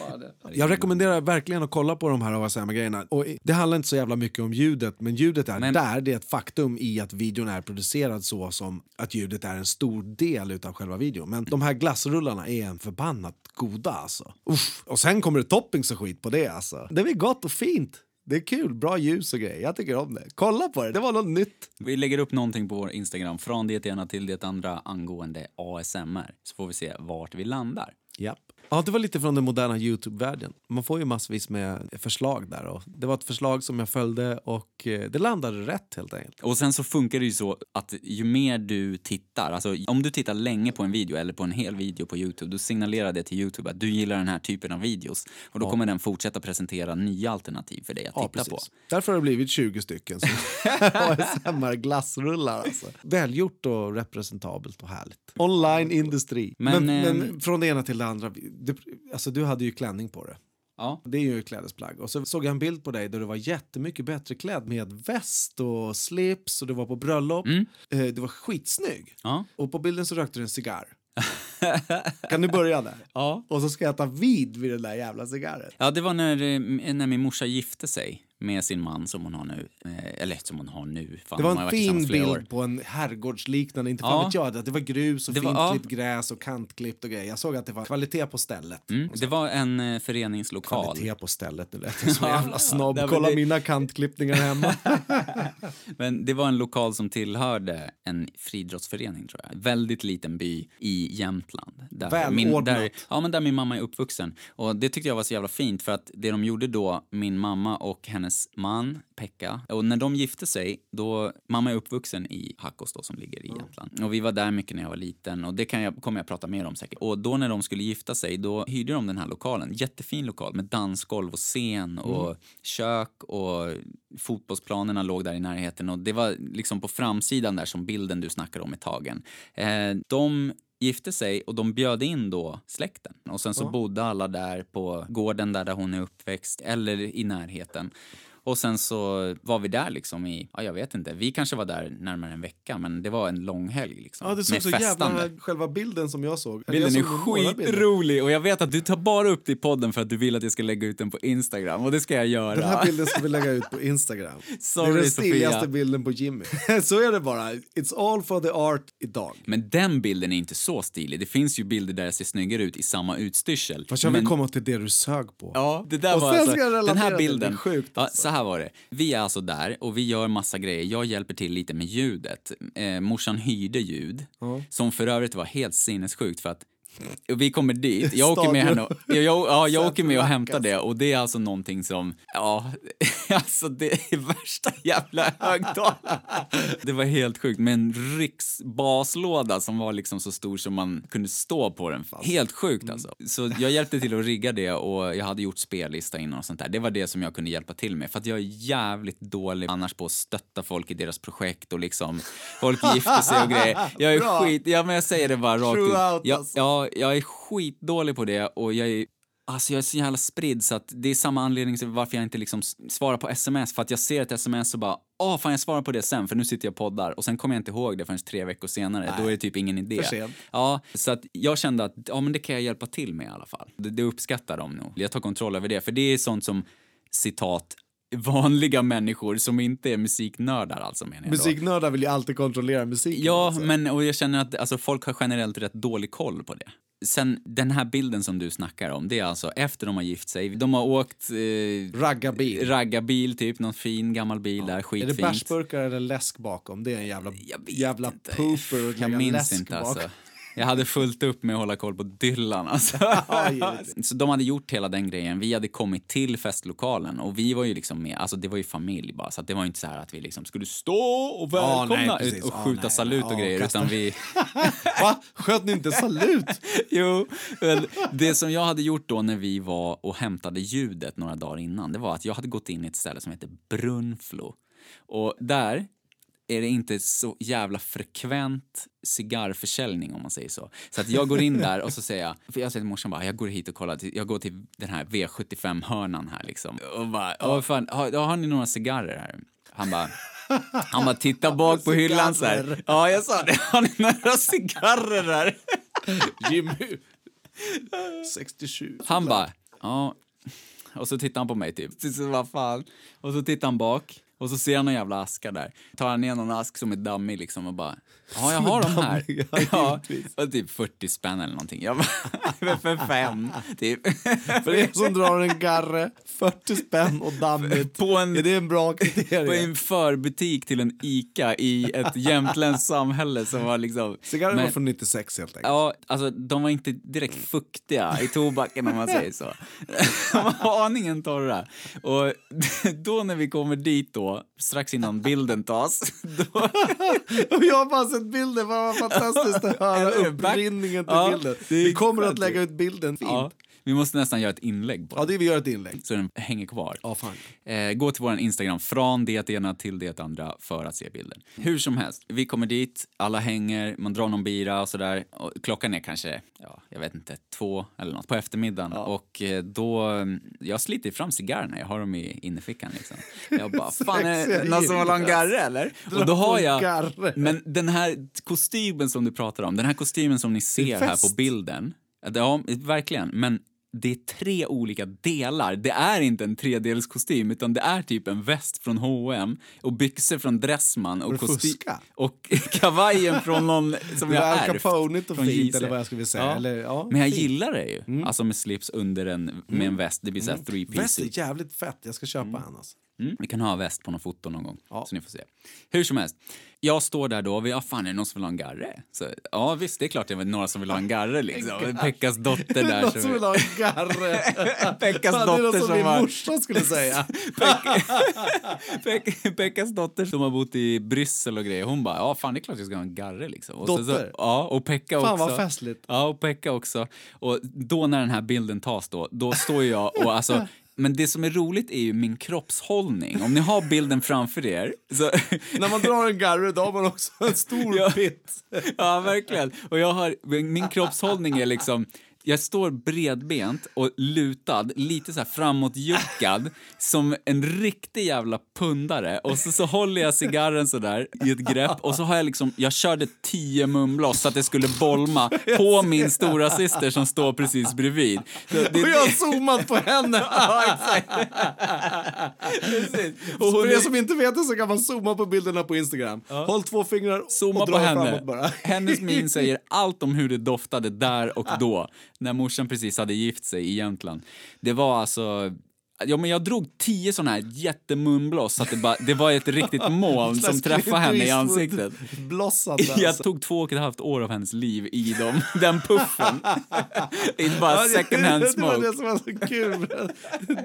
B: Jag rekommenderar verkligen att kolla på de här ASMR-grejerna. Och det handlar inte så jävla mycket om ljudet, men ljudet är
A: Men-
B: där. Det är ett faktum i att videon är producerad så som att ljudet är en stor del utav själva videon. Men de här glassrullarna är en förbannat goda alltså. Uff. Och sen kommer det toppings och skit på det alltså. Det är gott och fint. Det är kul, bra ljus och grejer. Jag tycker om det. Kolla på det, det var något nytt.
A: Vi lägger upp någonting på vår Instagram, från det ena till det andra angående ASMR. Så får vi se vart vi landar.
B: Japp. Ja, det var lite från den moderna Youtube-världen. Man får ju massvis med förslag där. Och det var ett förslag som jag följde och eh, det landade rätt helt enkelt.
A: Och sen så funkar det ju så att ju mer du tittar, alltså om du tittar länge på en video eller på en hel video på Youtube, då signalerar det till Youtube att du gillar den här typen av videos. Och då kommer den fortsätta presentera nya alternativ för dig att titta på.
B: Därför har det blivit 20 stycken som ASMR-glassrullar. Alltså. Välgjort och representabelt och härligt. Online-industri. Men,
A: Men,
B: men,
A: ehm,
B: från det ena till det andra. Det, alltså, du hade ju klänning på det.
A: Ja.
B: Det är ju ett klädesplagg. Och så såg jag en bild på dig där du var jättemycket bättre klädd med väst och slips och du var på bröllop.
A: Mm.
B: Eh, du var skitsnygg.
A: Ja.
B: Och på bilden så rökte du en cigarr. kan du börja där?
A: Ja.
B: Och så ska jag ta vid vid den där jävla cigarren.
A: Ja, det var när, eh, när min morsa gifte sig med sin man som hon har nu. Eh, Eller som hon har nu. Fan,
B: Det var en fin bild på en herrgårdsliknande, inte fan
A: Ja.
B: vet jag, att det var grus och
A: Det var-
B: fint
A: ja.
B: klippt gräs och kantklippt och grejer. Jag såg att det var kvalitet på stället.
A: Mm, det var en eh, föreningslokal.
B: Kvalitet på stället, det lät jag som en
A: Ja.
B: jävla snobb.
A: Men
B: Kolla
A: det-
B: mina kantklippningar hemma.
A: Men det var en lokal som tillhörde en friidrottsförening tror jag. Väldigt liten by i Jämtland. Där min,
B: Välordnat.
A: där, ja, men där min mamma är uppvuxen. Och det tyckte jag var så jävla fint för att det de gjorde då, min mamma och hennes man, Pekka, och när de gifte sig, då, mamma är uppvuxen i Hackås då som ligger i Jämtland. Och vi var där mycket när jag var liten och det kan jag, kommer jag prata mer om säkert. Och då när de skulle gifta sig, då hyrde de den här lokalen. Jättefin lokal med dansgolv och scen och kök och fotbollsplanerna låg där i närheten och det var liksom på framsidan där som bilden du snackar om är tagen. Eh, de gifte sig och de bjöd in då släkten och sen så bodde alla där på gården där, där hon är uppväxt eller i närheten. Och sen så var vi där liksom i, ja jag vet inte, vi kanske var där närmare en vecka men det var en lång helg liksom.
B: Ja, det såg
A: med
B: så
A: festande.
B: jävla... Själva bilden som jag såg.
A: Bilden
B: jag
A: är
B: såg bilder.
A: skitrolig och jag vet att du tar bara upp det i podden för att du vill att jag ska lägga ut den på Instagram och det ska jag göra.
B: Den här bilden ska vi lägga ut på Instagram.
A: Sorry,
B: det är den stiligaste bilden på Jimmy. så är det bara. It's all for the art idag.
A: Men den bilden är inte så stilig. Det finns ju bilder där jag ser snyggare ut i samma utstyrsel.
B: Fast jag vill
A: Men-
B: komma till det du sög på.
A: Ja, det där
B: Och
A: var alltså, den här bilden.
B: Det är sjukt,
A: ja,
B: alltså.
A: Så här var det. Vi är alltså där och vi gör massa grejer. Jag hjälper till lite med ljudet. Eh, morsan hyrde ljud, som för övrigt var helt sinnessjukt för att vi kommer dit, jag åker med henne och, jag, jag, ja, jag åker med och hämtar det och det är alltså någonting som, ja, alltså det är värsta jävla högtalaren. Det var helt sjukt med en riksbaslåda som var liksom så stor som man kunde stå på den. Helt sjukt alltså. Så jag hjälpte till att rigga det och jag hade gjort spellista innan och sånt där. Det var det som jag kunde hjälpa till med för att jag är jävligt dålig annars på att stötta folk i deras projekt och liksom folk gifter sig och grejer. Jag är
B: Bra.
A: skit, ja men jag säger det bara rakt ut. Jag,
B: alltså.
A: ja, jag är skitdålig på det och jag är Alltså jag är så jävla spridd så att det är samma anledning till varför jag inte liksom svarar på sms. För att jag ser ett sms och bara, åh fan jag svarar på det sen för nu sitter jag och poddar. Och sen kommer jag inte ihåg det förrän tre veckor senare. Då är det typ ingen idé. Ja, så att jag kände att ja, men det kan jag hjälpa till med i alla fall. Det, det uppskattar de nog. Jag tar kontroll över det. För det är sånt som, citat, vanliga människor som inte är musiknördar alltså menar jag.
B: Musiknördar vill ju alltid kontrollera musiken.
A: Ja,
B: alltså.
A: men och jag känner att alltså, folk har generellt rätt dålig koll på det. Sen den här bilden som du snackar om, det är alltså efter de har gift sig. De har åkt eh,
B: Raggarbil.
A: raggarbil, typ, någon fin gammal bil där,
B: Är det
A: skitfint.
B: bärsburkar eller läsk bakom? Det är en jävla, jävla
A: inte.
B: pooper och
A: Jag minns
B: läsk
A: inte
B: bakom.
A: alltså. Jag hade fullt upp med att hålla koll på Dylan. Alltså.
B: Ja,
A: så de hade gjort hela den grejen. Vi hade kommit till festlokalen och vi var ju liksom med, alltså det var ju familj bara. Så det var inte så här att vi liksom skulle stå och
B: nej,
A: välkomna
B: precis.
A: och
B: Ja,
A: skjuta
B: nej.
A: salut och
B: Ja,
A: grejer. Utan vi,
B: Va? Sköt ni inte salut?
A: jo, det som jag hade gjort då när vi var och hämtade ljudet några dagar innan, det var att jag hade gått in i ett ställe som heter Brunflo. Och där är det inte så jävla frekvent cigarrförsäljning om man säger så. Så att jag går in där och så säger jag, för jag säger till morsan bara, jag går hit och kollar, jag går till den här V75-hörnan här liksom. Och bara, "Åh, fan, har, har ni några cigarrer här? Han bara, han bara tittar bak på hyllan så här. Ja, jag sa det. Har ni några cigarrer här?
B: Jimmy. 67.
A: Han bara, ja. Och så tittar han på mig typ. Så, vad fan. Och så tittar han bak. Och så ser han någon jävla aska där. Tar han ner någon ask som är dammig liksom och bara, ja jag har dem här.
B: Ja,
A: och typ 40 spänn eller någonting. Jag bara, för fem, typ.
B: För er som drar en garre, 40 spänn och dammigt.
A: På en-
B: Är det en bra
A: På
B: kriterium?
A: en förbutik till en ICA i ett jämtländskt samhälle som var liksom...
B: Cigarren var från 96 helt enkelt.
A: Ja, alltså de var inte direkt fuktiga i tobaken om man säger så. De var aningen torra. Och då när vi kommer dit då, strax innan bilden tas, då,
B: Och jag har bara sett bilden, vad fantastiskt att höra upprinningen till
A: Ja,
B: bilden. Vi kommer att lägga ut bilden fint.
A: Ja, vi måste nästan göra ett inlägg på den,
B: det vi gör ett inlägg.
A: så den hänger kvar.
B: Ja, fan.
A: Eh, gå till vår Instagram, från det ena till det andra, för att se bilden. Hur som helst, vi kommer dit, alla hänger, man drar någon bira och sådär. Och klockan är kanske, ja, jag vet inte, två eller något på eftermiddagen. Och eh, då, jag sliter fram cigarrerna, jag har dem i innerfickan liksom. Jag bara, fan är det någon som vill ha en garre eller? Och då har jag, men den här kostymen som du pratar om, den här kostymen som ni ser här på bilden, ja, verkligen, men det är tre olika delar. Det är inte en tredelskostym utan det är typ en väst från H&M och byxor från Dressman och, kosty- och kavajen från någon som jag ärvt.
B: Capone och
A: från
B: fint, eller vad jag skulle säga.
A: Ja.
B: Eller, ja,
A: Men jag
B: fint.
A: gillar det ju. Alltså med slips under en, med en väst. Det blir såhär three piece.
B: Väst är jävligt fett, jag ska köpa en alltså.
A: Mm. Vi kan ha väst på någon foto någon gång,
B: Ja.
A: så ni får se. Hur som helst, jag står där då och vi, ja fan är det någon som vill ha en garre? Så, ja visst, det är klart det är några som vill ha en garre liksom. Pekkas dotter där.
B: Någon som vill ha en garre.
A: Pekkas
B: Fan,
A: dotter
B: som
A: som har...
B: morsa skulle säga.
A: Pek- Pekkas dotter som har bott i Bryssel och grejer, hon bara, ja fan det är klart jag ska ha en garre liksom. Och
B: Dotter?
A: Så, ja, och Pekka
B: Fan,
A: också.
B: vad festligt.
A: Ja, och Pekka också. Och då när den här bilden tas då, då står jag och alltså men det som är roligt är ju min kroppshållning. Om ni har bilden framför er så...
B: När man drar en garre då har man också en stor
A: Ja.
B: pitt.
A: Ja, verkligen. Och jag har, min kroppshållning är liksom... Jag står bredbent och lutad, lite så här framåtjuckad, som en riktig jävla pundare. Och så, så håller jag cigarren så där i ett grepp och så har jag liksom, jag körde tio mumloss så att det skulle bolma på min stora syster som står precis bredvid. Så det,
B: Och jag har zoomat på henne.
A: Ja. Precis. Och
B: För er som inte vet det så kan man zooma på bilderna på Instagram. Håll två fingrar
A: Zooma
B: och
A: på
B: dra
A: henne.
B: framåt bara.
A: Hennes min säger allt om hur det doftade där och då, när morsan precis hade gift sig i Jämtland. Det var alltså... Ja, men jag drog tio såna här jättemunblås så att det, bara, det var ett riktigt moln som träffade henne i ansiktet.
B: Blossande
A: Jag
B: alltså.
A: tog två och ett halvt år av hennes liv i dem, den puffen. I bara second hand
B: Det var det
A: smoke.
B: som var så kul.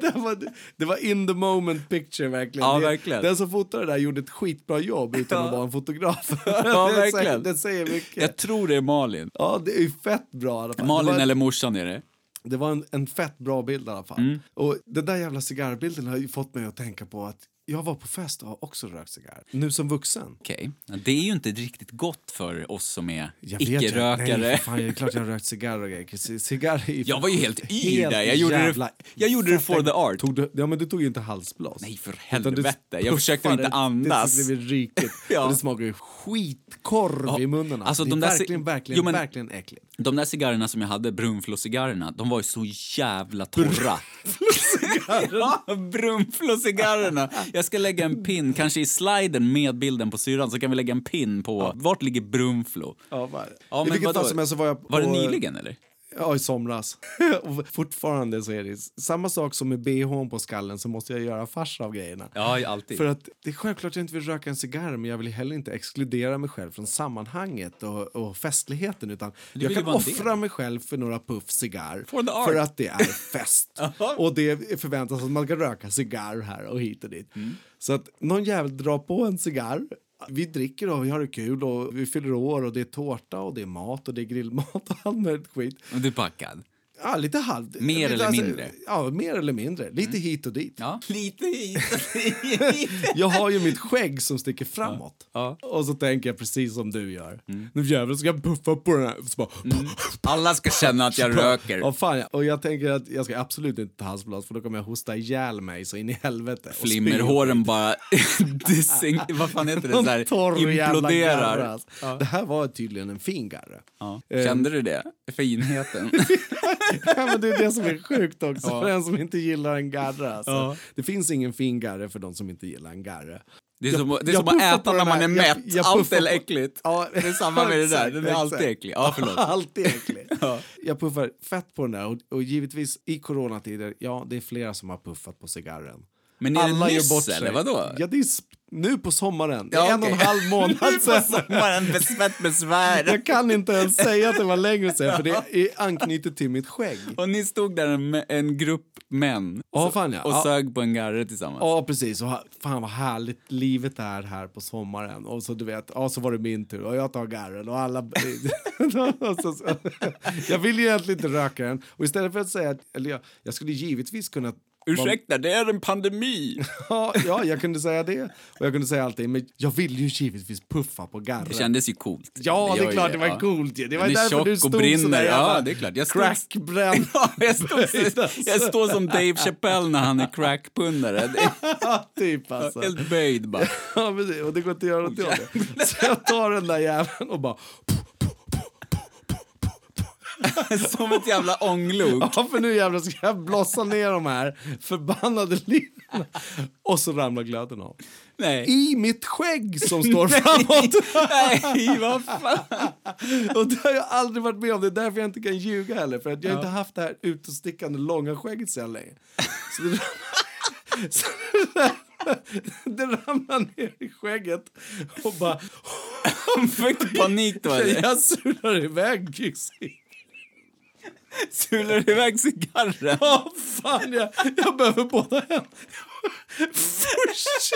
B: det, var, det var in the moment picture verkligen.
A: Ja,
B: Det-
A: verkligen.
B: Den som fotade det där gjorde ett skitbra jobb utan att vara en fotograf.
A: Ja,
B: det, säger,
A: verkligen.
B: det säger mycket.
A: Jag tror det är Malin.
B: Ja, det är fett bra.
A: Malin
B: det
A: eller morsan är det.
B: Det var en, en fett bra bild i alla fall.
A: Mm.
B: Och den där jävla cigarrbilden har ju fått mig att tänka på att jag var på fest och har också rökt cigarr. Nu som vuxen.
A: Okej. Ja, Det är ju inte riktigt gott för oss som är
B: Nej,
A: icke-rökare.
B: fan, det är klart jag har rökt cigarr och grejer. Cigarr är
A: Jag var ju helt yr där. Jag gjorde,
B: jävla
A: det, jag gjorde det for the art.
B: Tog du, ja, men du tog ju inte halsblås.
A: Nej, för helvete. Jag försökte inte andas.
B: Det blev riktigt.
A: Ja.
B: Och det smakar ju skitkorv
A: Ja,
B: i munnen.
A: alltså
B: det är
A: de
B: verkligen, verkligen,
A: Jo, men-
B: verkligen äckligt.
A: De där cigarrerna som jag hade, Brunflo-cigarrerna, de var ju så jävla torra. ja, Brunflo-cigarrerna. Jag ska lägga en pin, kanske i sliden med bilden på syrran, så kan vi lägga en pin på vart ligger Brunflo.
B: Ja, var,
A: Ja,
B: I vilket fall som helst så var jag på...
A: Var det nyligen eller?
B: Ja, i somras. och fortfarande så är det samma sak som med bhn på skallen så måste jag göra fars av grejerna.
A: Ja, alltid.
B: För att det är självklart att jag inte vill röka en cigarr men jag vill heller inte exkludera mig själv från sammanhanget och, och festligheten utan jag kan offra mig själv för några puff cigarr för att det är fest. och det förväntas att man ska röka cigarr här och hit och dit.
A: Mm.
B: Så att någon jävel drar på en cigarr vi dricker och vi har det kul och vi fyller år och det är tårta och det är mat och det är grillmat och allt möjligt skit.
A: Och du är packad.
B: Ja, lite halvt.
A: Mer
B: lite,
A: eller mindre?
B: Ja, mer eller mindre. Lite hit och dit.
A: Ja. Lite hit och dit.
B: Jag har ju mitt skägg som sticker framåt.
A: Ja.
B: Och så tänker jag precis som du gör. Nu jävlar ska jag puffa på den här. Så bara,
A: Alla ska känna att jag röker.
B: Ja, fan, ja. Och jag tänker att jag ska absolut inte ta halsblad för då kommer jag hosta ihjäl mig så in i helvete.
A: Flimmerhåren bara dissing, vad fan heter det, så här, imploderar.
B: alltså. Det här var tydligen en fin garre.
A: Ja.
B: Eh,
A: Kände du det? Finheten?
B: ja, men det är det som är sjukt också
A: Ja.
B: för den som inte gillar en garre. Alltså.
A: Ja.
B: Det finns ingen fin garre för de som inte gillar en garre.
A: Det är
B: Jag-
A: som, det är som att äta när man är mätt.
B: jag- jag
A: Allt är äckligt.
B: Ja,
A: Det är samma med det där. Den är alltid äcklig. Ja, förlåt.
B: alltid äcklig.
A: Ja.
B: Jag puffar fett på den där och, och givetvis i coronatider, ja det är flera som har puffat på cigarren.
A: Men är
B: Alla
A: det
B: gör
A: nyss
B: bort sig.
A: eller vadå?
B: Ja, det är nu på sommaren. Det är
A: Ja,
B: en och en halv månad sedan.
A: sommaren med svettbesvär.
B: Jag kan inte ens säga att det var längre sedan för det är anknutet till mitt skägg.
A: Och ni stod där en, en grupp män
B: Ja, fan ja.
A: och
B: Ja.
A: sög på en garre tillsammans.
B: Ja, precis. Och fan vad härligt livet är här på sommaren. Och så du vet, ja så var det min tur och jag tar garren och alla... Jag vill ju egentligen inte röka den. Och istället för att säga att, eller jag, jag skulle givetvis kunna...
A: Ursäkta, det är en pandemi.
B: Ja, ja, jag kunde säga det. Och jag kunde säga allting. Men jag vill ju givetvis puffa på garren.
A: Det kändes ju coolt.
B: Ja, det är klart,
A: ju
B: det var
A: ja.
B: coolt ju. Det var
A: Den
B: därför du
A: och
B: stod
A: brinner.
B: sådär
A: Ja, det är klart. Jag stod-
B: Crackbränd.
A: Ja, jag står, jag står som Dave Chappelle när han är crackpundare.
B: Typ alltså.
A: helt böjd bara.
B: Ja, precis. Och det går inte att göra något åt det. Så jag tar den där jäveln och bara...
A: Som ett jävla ånglok.
B: Ja, för nu jävlar ska jag blossa ner de här förbannade linorna. Och så ramlar glöden av.
A: Nej.
B: I mitt skägg som står framåt.
A: Nej, vad fan.
B: Och det har jag aldrig varit med om. Det är därför jag inte kan ljuga heller. För att jag har inte haft det här utstickande långa skägget så länge. Så det, så det, det ramlar ner i skägget och bara...
A: Fick du panik då eller?
B: Jag sular iväg
A: Sular du iväg cigarren?
B: Ja, fan, jag, jag behöver båda händerna. Först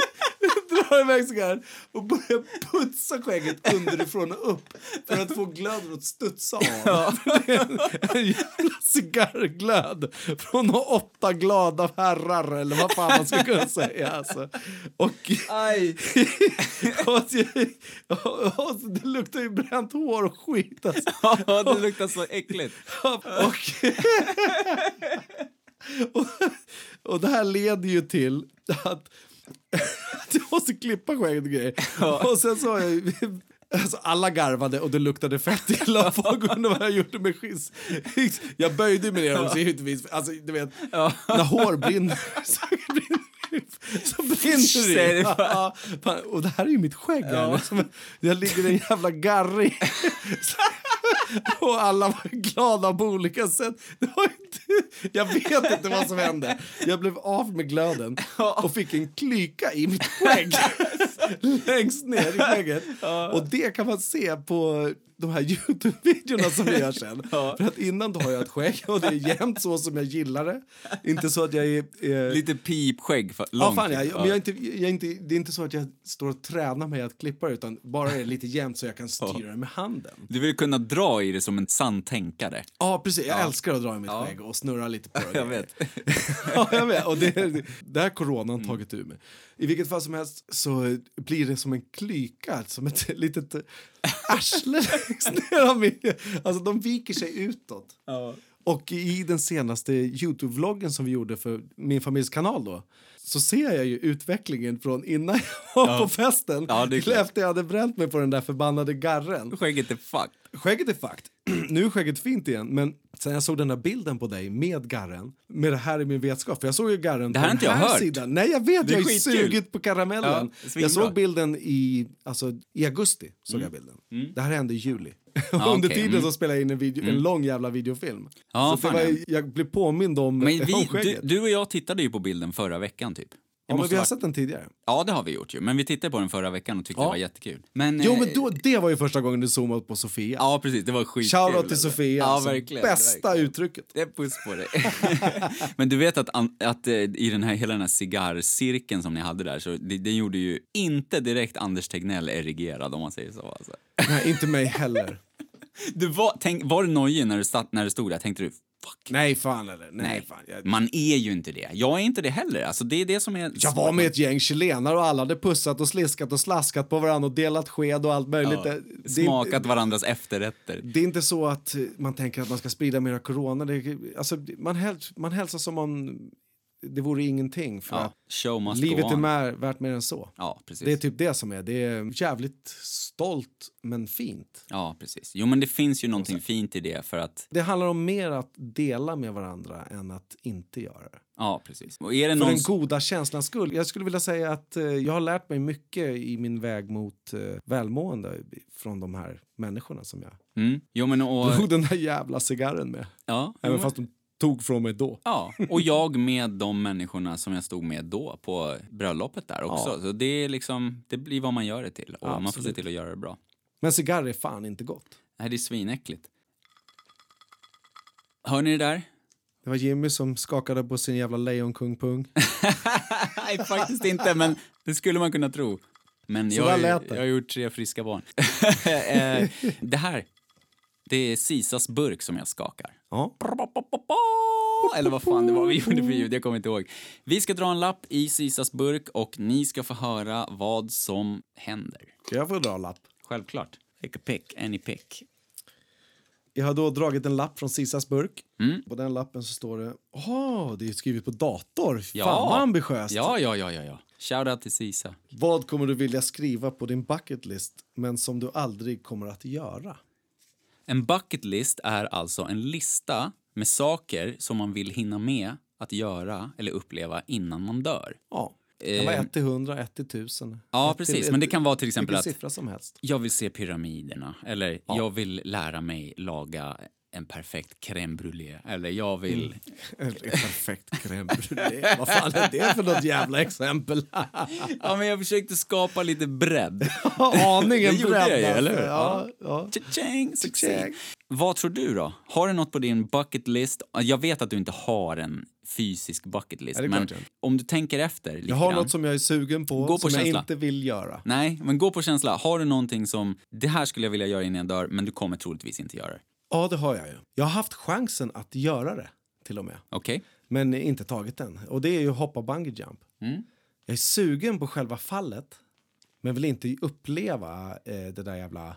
B: drar iväg cigarren och börjar putsa skägget underifrån och upp för att få glöden att studsa av. Det är en, en jävla cigarrglöd från åtta glada herrar, eller vad fan man ska kunna säga. Alltså. Och,
A: Aj.
B: och, och, och, det luktar ju bränt hår och skit. Alltså.
A: Ja, det luktar så äckligt.
B: Och, och, och det här leder ju till att jag måste klippa skägget och grejer. Och sen så Alltså alla garvade och det luktade fett illa. Folk undrade vad jag gjorde med skiss. Jag böjde mig ner också givetvis. Alltså, du vet, när hår brinner så brinner, så brinner det. Ja, och det här är ju mitt skägg. Här. Som, jag ligger i en jävla garr i. Och alla var glada på olika sätt. Det var inte, jag vet inte vad som hände. Jag blev av med glöden och fick en klyka i mitt skägg. Längst ner i skägget. Och det kan man se på de här Youtube-videorna som vi gör sen. För att innan då har jag ett skägg och det är jämnt så som jag gillar det. Inte så att jag är... är
A: Lite pipskägg.
B: Ja, fan, jag,
A: liksom.
B: men jag inte, jag inte, det är inte så att jag står och tränar mig att klippa utan bara är lite jämnt så jag kan styra det med handen.
A: Du vill kunna dra i det som en sann tänkare.
B: Ja, precis. Jag älskar att dra i mitt skägg och snurra lite på det.
A: Jag vet.
B: ja, jag vet. Och det, det, har coronan tagit ur mig. I vilket fall som helst så blir det som en klyka, som ett litet arsle längst ner av. Alltså de viker sig utåt. Och i den senaste Youtube-vloggen som vi gjorde för min familjs kanal då så ser jag ju utvecklingen från innan jag var på festen
A: Ja,
B: till efter jag hade bränt mig på den där förbannade garren.
A: Skägget är fucked.
B: Skägget är fakt. nu är skägget fint igen, men sen jag såg den där bilden på dig med garren, med det här i min vetskap, för jag såg ju garren
A: Det här
B: på
A: inte
B: den
A: jag
B: här
A: hört.
B: sidan. Nej, jag vet,
A: Det
B: jag har ju sugit på karamellen.
A: Ja,
B: jag såg bilden i, alltså, i augusti, såg jag bilden. Det här hände i juli.
A: Ja,
B: Under
A: okej,
B: tiden
A: mm.
B: så spelade jag in en, video, en lång jävla videofilm.
A: Ja,
B: så det var,
A: ja.
B: jag blev påmind om,
A: Men
B: om
A: vi, du,
B: skägget.
A: du och jag tittade ju på bilden förra veckan typ.
B: Ja, men vi har
A: varit-
B: sett den tidigare.
A: Ja, det har vi gjort ju. Men vi tittade på den förra veckan och tyckte
B: Ja.
A: det var jättekul. Men,
B: Jo
A: eh,
B: men då, det var ju första gången du zoomade på Sofia.
A: Ja, precis. Det var skitkul.
B: Shoutout till Sofia.
A: Ja,
B: alltså.
A: verkligen.
B: Bästa
A: verkligen.
B: uttrycket.
A: Det är puss på dig. Men du vet att, att eh, i den här, hela den här cigarrcirkeln som ni hade där, så det, det gjorde ju inte direkt Anders Tegnell erigerad om man säger så. Alltså.
B: Nej, inte mig heller.
A: Du var, tänk, var du nojig när du, satt, när du stod där? Tänkte du, fuck.
B: Nej fan eller? Nej,
A: Nej,
B: fan. Jag,
A: man är ju inte det. Jag är inte det heller. Alltså, det är det som är...
B: jag var med ett gäng chilenare och alla hade pussat och sliskat och slaskat på varandra och delat sked och allt möjligt.
A: Ja,
B: Det- det,
A: smakat
B: inte,
A: varandras efterrätter.
B: det är inte så att man tänker att man ska sprida mera corona. Det, alltså, man, häls, man hälsar som om det vore ingenting. För
A: Ja, show must
B: livet
A: go
B: är
A: on.
B: mer, värt mer än så.
A: Ja, precis.
B: Det är typ det som är. Det är jävligt stolt men fint.
A: Ja, precis. Jo, men det finns ju någonting fint i det för att...
B: Det handlar om mer att dela med varandra än att inte göra det.
A: Ja, precis. Och är det
B: För
A: någon...
B: den goda känslans skull. Jag skulle vilja säga att eh, jag har lärt mig mycket i min väg mot eh, välmående från de här människorna som jag
A: Mm. Jo, men och...
B: drog den där jävla cigarren med.
A: Ja,
B: Även
A: men-
B: fast de tog från mig då.
A: Ja, och jag med de människorna som jag stod med då på bröllopet där också.
B: Ja.
A: Så det är liksom, det blir vad man gör det till och man får se
B: Absolut.
A: till att göra det bra.
B: Men cigarr är fan inte gott.
A: Nej, det är svinäckligt. Hör ni det där?
B: Det var Jimmy som skakade på sin jävla lejonkung-pung.
A: Nej, faktiskt inte, men det skulle man kunna tro. Men
B: Så
A: jag, jag har gjort tre friska barn. Eh, det här, det är Sisas burk som jag skakar.
B: Ja.
A: Eller vad fan det var vi gjorde för ljud, jag kommer inte ihåg. Vi ska dra en lapp i Sisas burk och ni ska få höra vad som händer.
B: Jag får dra en lapp.
A: Självklart. Take a pick, any pick.
B: Jag har då dragit en lapp från Sisas burk.
A: Mm.
B: På den lappen så står det... Åh, det är skrivet på dator.
A: Ja.
B: Fan vad ambitiöst.
A: Ja, ja, ja, ja, ja. Shoutout till Sisa.
B: Vad kommer du vilja skriva på din bucket list men som du aldrig kommer att göra?
A: En bucket list är alltså en lista med saker som man vill hinna med att göra eller uppleva innan man dör.
B: Ja. Det kan vara
A: Eh,
B: 1 till 100, 1 till 1000.
A: Ja,
B: Ett till-
A: precis.
B: ett-
A: Men det kan vara till exempel att
B: som helst.
A: jag vill se pyramiderna eller jag vill lära mig laga en perfekt crème brûlée eller jag vill...
B: En perfekt crème brûlée. Vad fan är det för något jävla exempel?
A: Ja, men jag försökte skapa lite bredd.
B: Aningen
A: Det gjorde jag ju,
B: bredd,
A: eller hur?
B: Ja, ja.
A: Cha-ching. Vad tror du då? Har du något på din bucket list? Jag vet att du inte har en fysisk bucket list,
B: Ja,
A: men om du tänker efter lite
B: Jag har
A: grann.
B: något som jag är sugen på,
A: på
B: som
A: känsla.
B: jag inte vill göra.
A: Nej, men gå på känsla. Har du någonting som, det här skulle jag vilja göra innan jag dör, men du kommer troligtvis inte göra det.
B: Ja, det har jag ju. Jag har haft chansen att göra det, till och med.
A: Okej?
B: Men inte tagit den. Och det är ju hoppa bungee jump.
A: Mm.
B: Jag är sugen på själva fallet, men vill inte uppleva eh, det där jävla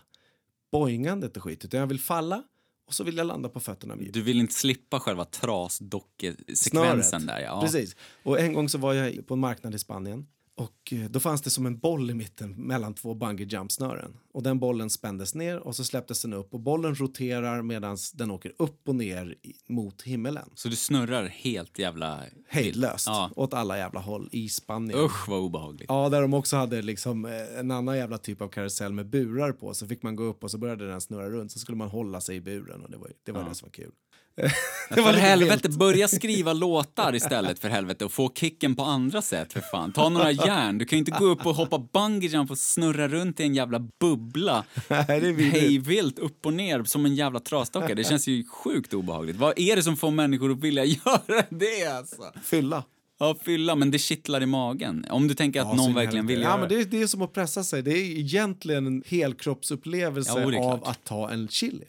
B: boingandet och skit. Utan jag vill falla och så vill jag landa på fötterna.
A: Du vill inte slippa själva trasdockesekvensen där. Ja.
B: Precis. Och en gång så var jag på en marknad i Spanien. Och eh, då fanns det som en boll i mitten mellan två bungee jump snören. Och den bollen spändes ner och så släpptes den upp och bollen roterar medan den åker upp och ner mot himmelen.
A: Så du snurrar helt jävla...
B: Hejdlöst.
A: Ja.
B: Åt alla jävla håll i Spanien.
A: Usch vad obehagligt.
B: Ja, där de också hade liksom eh, en annan jävla typ av karusell med burar på. Så fick man gå upp och så började den snurra runt. Så skulle man hålla sig i buren och det var, det, var det som var kul. det
A: För helvete,
B: vilt.
A: börja skriva låtar istället för helvete och få kicken på andra sätt för fan. Ta några järn. Du kan ju inte gå upp och hoppa bungee jump och snurra runt i en jävla bubbla.
B: Nej, det är vidrigt.
A: Hej vilt upp och ner som en jävla trasdocka. Det känns ju sjukt obehagligt. Vad är det som får människor att vilja göra det alltså?
B: Fylla.
A: Ja, fylla, men det kittlar i magen. Om du tänker att
B: Ja,
A: någon verkligen vill
B: ja, men det. Är, det är som att pressa sig. Det är egentligen en helkroppsupplevelse
A: Ja,
B: av att ta en chili.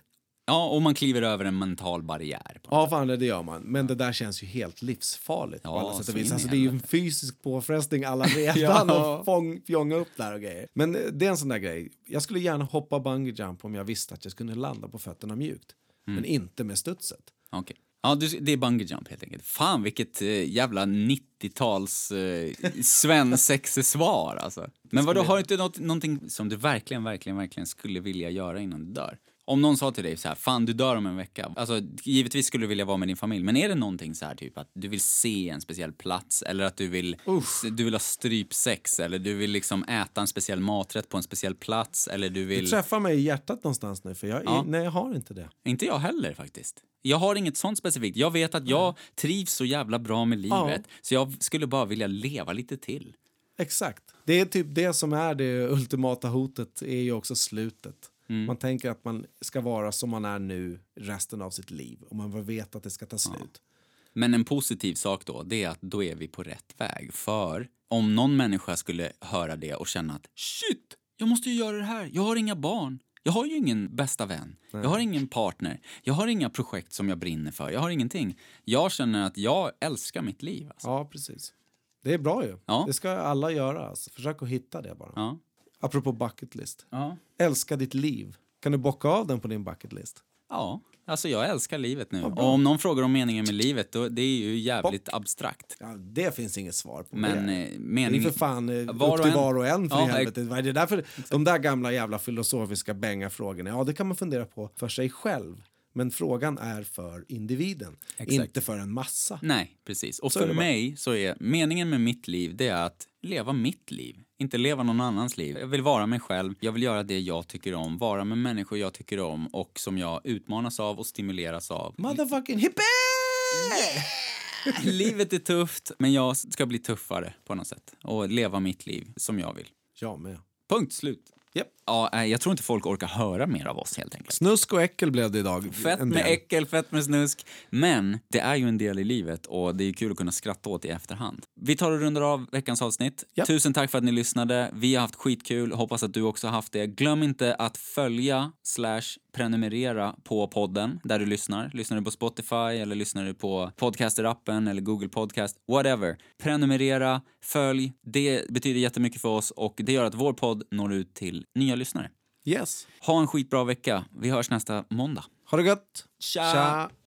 A: Ja, och man kliver över en mental barriär.
B: Ja, fan, det gör man. Men det där känns ju helt livsfarligt
A: Ja,
B: alla sätt och vis. Alltså, det är ju en fysisk påfrestning alla redan
A: Ja.
B: och fång, fjonga upp där och grejer. Men eh, det är en sån där grej. Jag skulle gärna hoppa bungee jump om jag visste att jag skulle landa på fötterna mjukt.
A: Mm.
B: Men inte med studset.
A: Okej. Ja, det är bungee jump helt enkelt. Fan vilket eh, jävla 90-tals eh, svensexesvar alltså. Men vadå, har du inte något, någonting som du verkligen, verkligen, verkligen skulle vilja göra innan du dör? Om någon sa till dig så här, fan du dör om en vecka. Alltså givetvis skulle du vilja vara med din familj, men är det någonting så här typ att du vill se en speciell plats eller att du vill, du vill ha strypsex eller du vill liksom äta en speciell maträtt på en speciell plats eller du
B: Du
A: vill...
B: träffar mig i hjärtat någonstans nu, för jag,
A: Ja.
B: nej, jag har inte det.
A: Inte jag heller faktiskt. Jag har inget sånt specifikt. Jag vet att jag trivs så jävla bra med livet så jag skulle bara vilja leva lite till.
B: Exakt. Det är typ det som är det ultimata hotet, är ju också slutet.
A: Mm.
B: Man tänker att man ska vara som man är nu resten av sitt liv och man vet att det ska ta slut.
A: Men en positiv sak då, det är att då är vi på rätt väg. För om någon människa skulle höra det och känna att shit, jag måste ju göra det här. Jag har inga barn. Jag har ju ingen bästa vän. Jag har ingen partner. Jag har inga projekt som jag brinner för. Jag har ingenting. Jag känner att jag älskar mitt liv. Alltså.
B: Ja, precis. Det är bra ju.
A: Ja.
B: Det ska alla göra. Alltså. Försök att hitta det bara.
A: Ja.
B: Apropå bucket list.
A: Ja.
B: Älska ditt liv. Kan du bocka av den på din bucket list?
A: Ja, alltså jag älskar livet nu. och om någon frågar om meningen med livet, då, det är ju jävligt abstrakt.
B: Ja, det finns inget svar på.
A: Men
B: det.
A: eh,
B: Det är
A: meningen...
B: för fan eh,
A: Var
B: upp
A: och
B: till
A: en-
B: var och en för
A: Ja,
B: i helvete. Vad är det därför, de där gamla jävla filosofiska bänga-frågorna, ja det kan man fundera på för sig själv. Men frågan är för individen,
A: Exakt.
B: inte för en massa.
A: Nej, precis. Och
B: Så
A: för mig så är meningen med mitt liv, det är att leva mitt liv. Inte leva någon annans liv. Jag vill vara mig själv, jag vill göra det jag tycker om, vara med människor jag tycker om och som jag utmanas av och stimuleras av.
B: Motherfucking hippie!
A: Livet är tufft, men jag ska bli tuffare på något sätt. Och leva mitt liv som jag vill.
B: Jag med.
A: Punkt slut.
B: Japp.
A: Ja, jag tror inte folk orkar höra mer av oss helt enkelt.
B: Snusk och äckel blev det idag.
A: Fett med äckel, fett med snusk. Men det är ju en del i livet och det är kul att kunna skratta åt i efterhand. Vi tar och rundar av veckans avsnitt.
B: Ja.
A: Tusen tack för att ni lyssnade. Vi har haft skitkul. Hoppas att du också har haft det. Glöm inte att följa slash prenumerera på podden där du lyssnar. Lyssnar du på Spotify eller lyssnar du på Podcaster-appen eller Google Podcast, whatever. Prenumerera, följ. Det betyder jättemycket för oss och det gör att vår podd når ut till nya lyssnare.
B: Yes.
A: Ha en skitbra vecka. Vi hörs nästa måndag.
B: Ha det gött.
A: Tja!
B: Tja.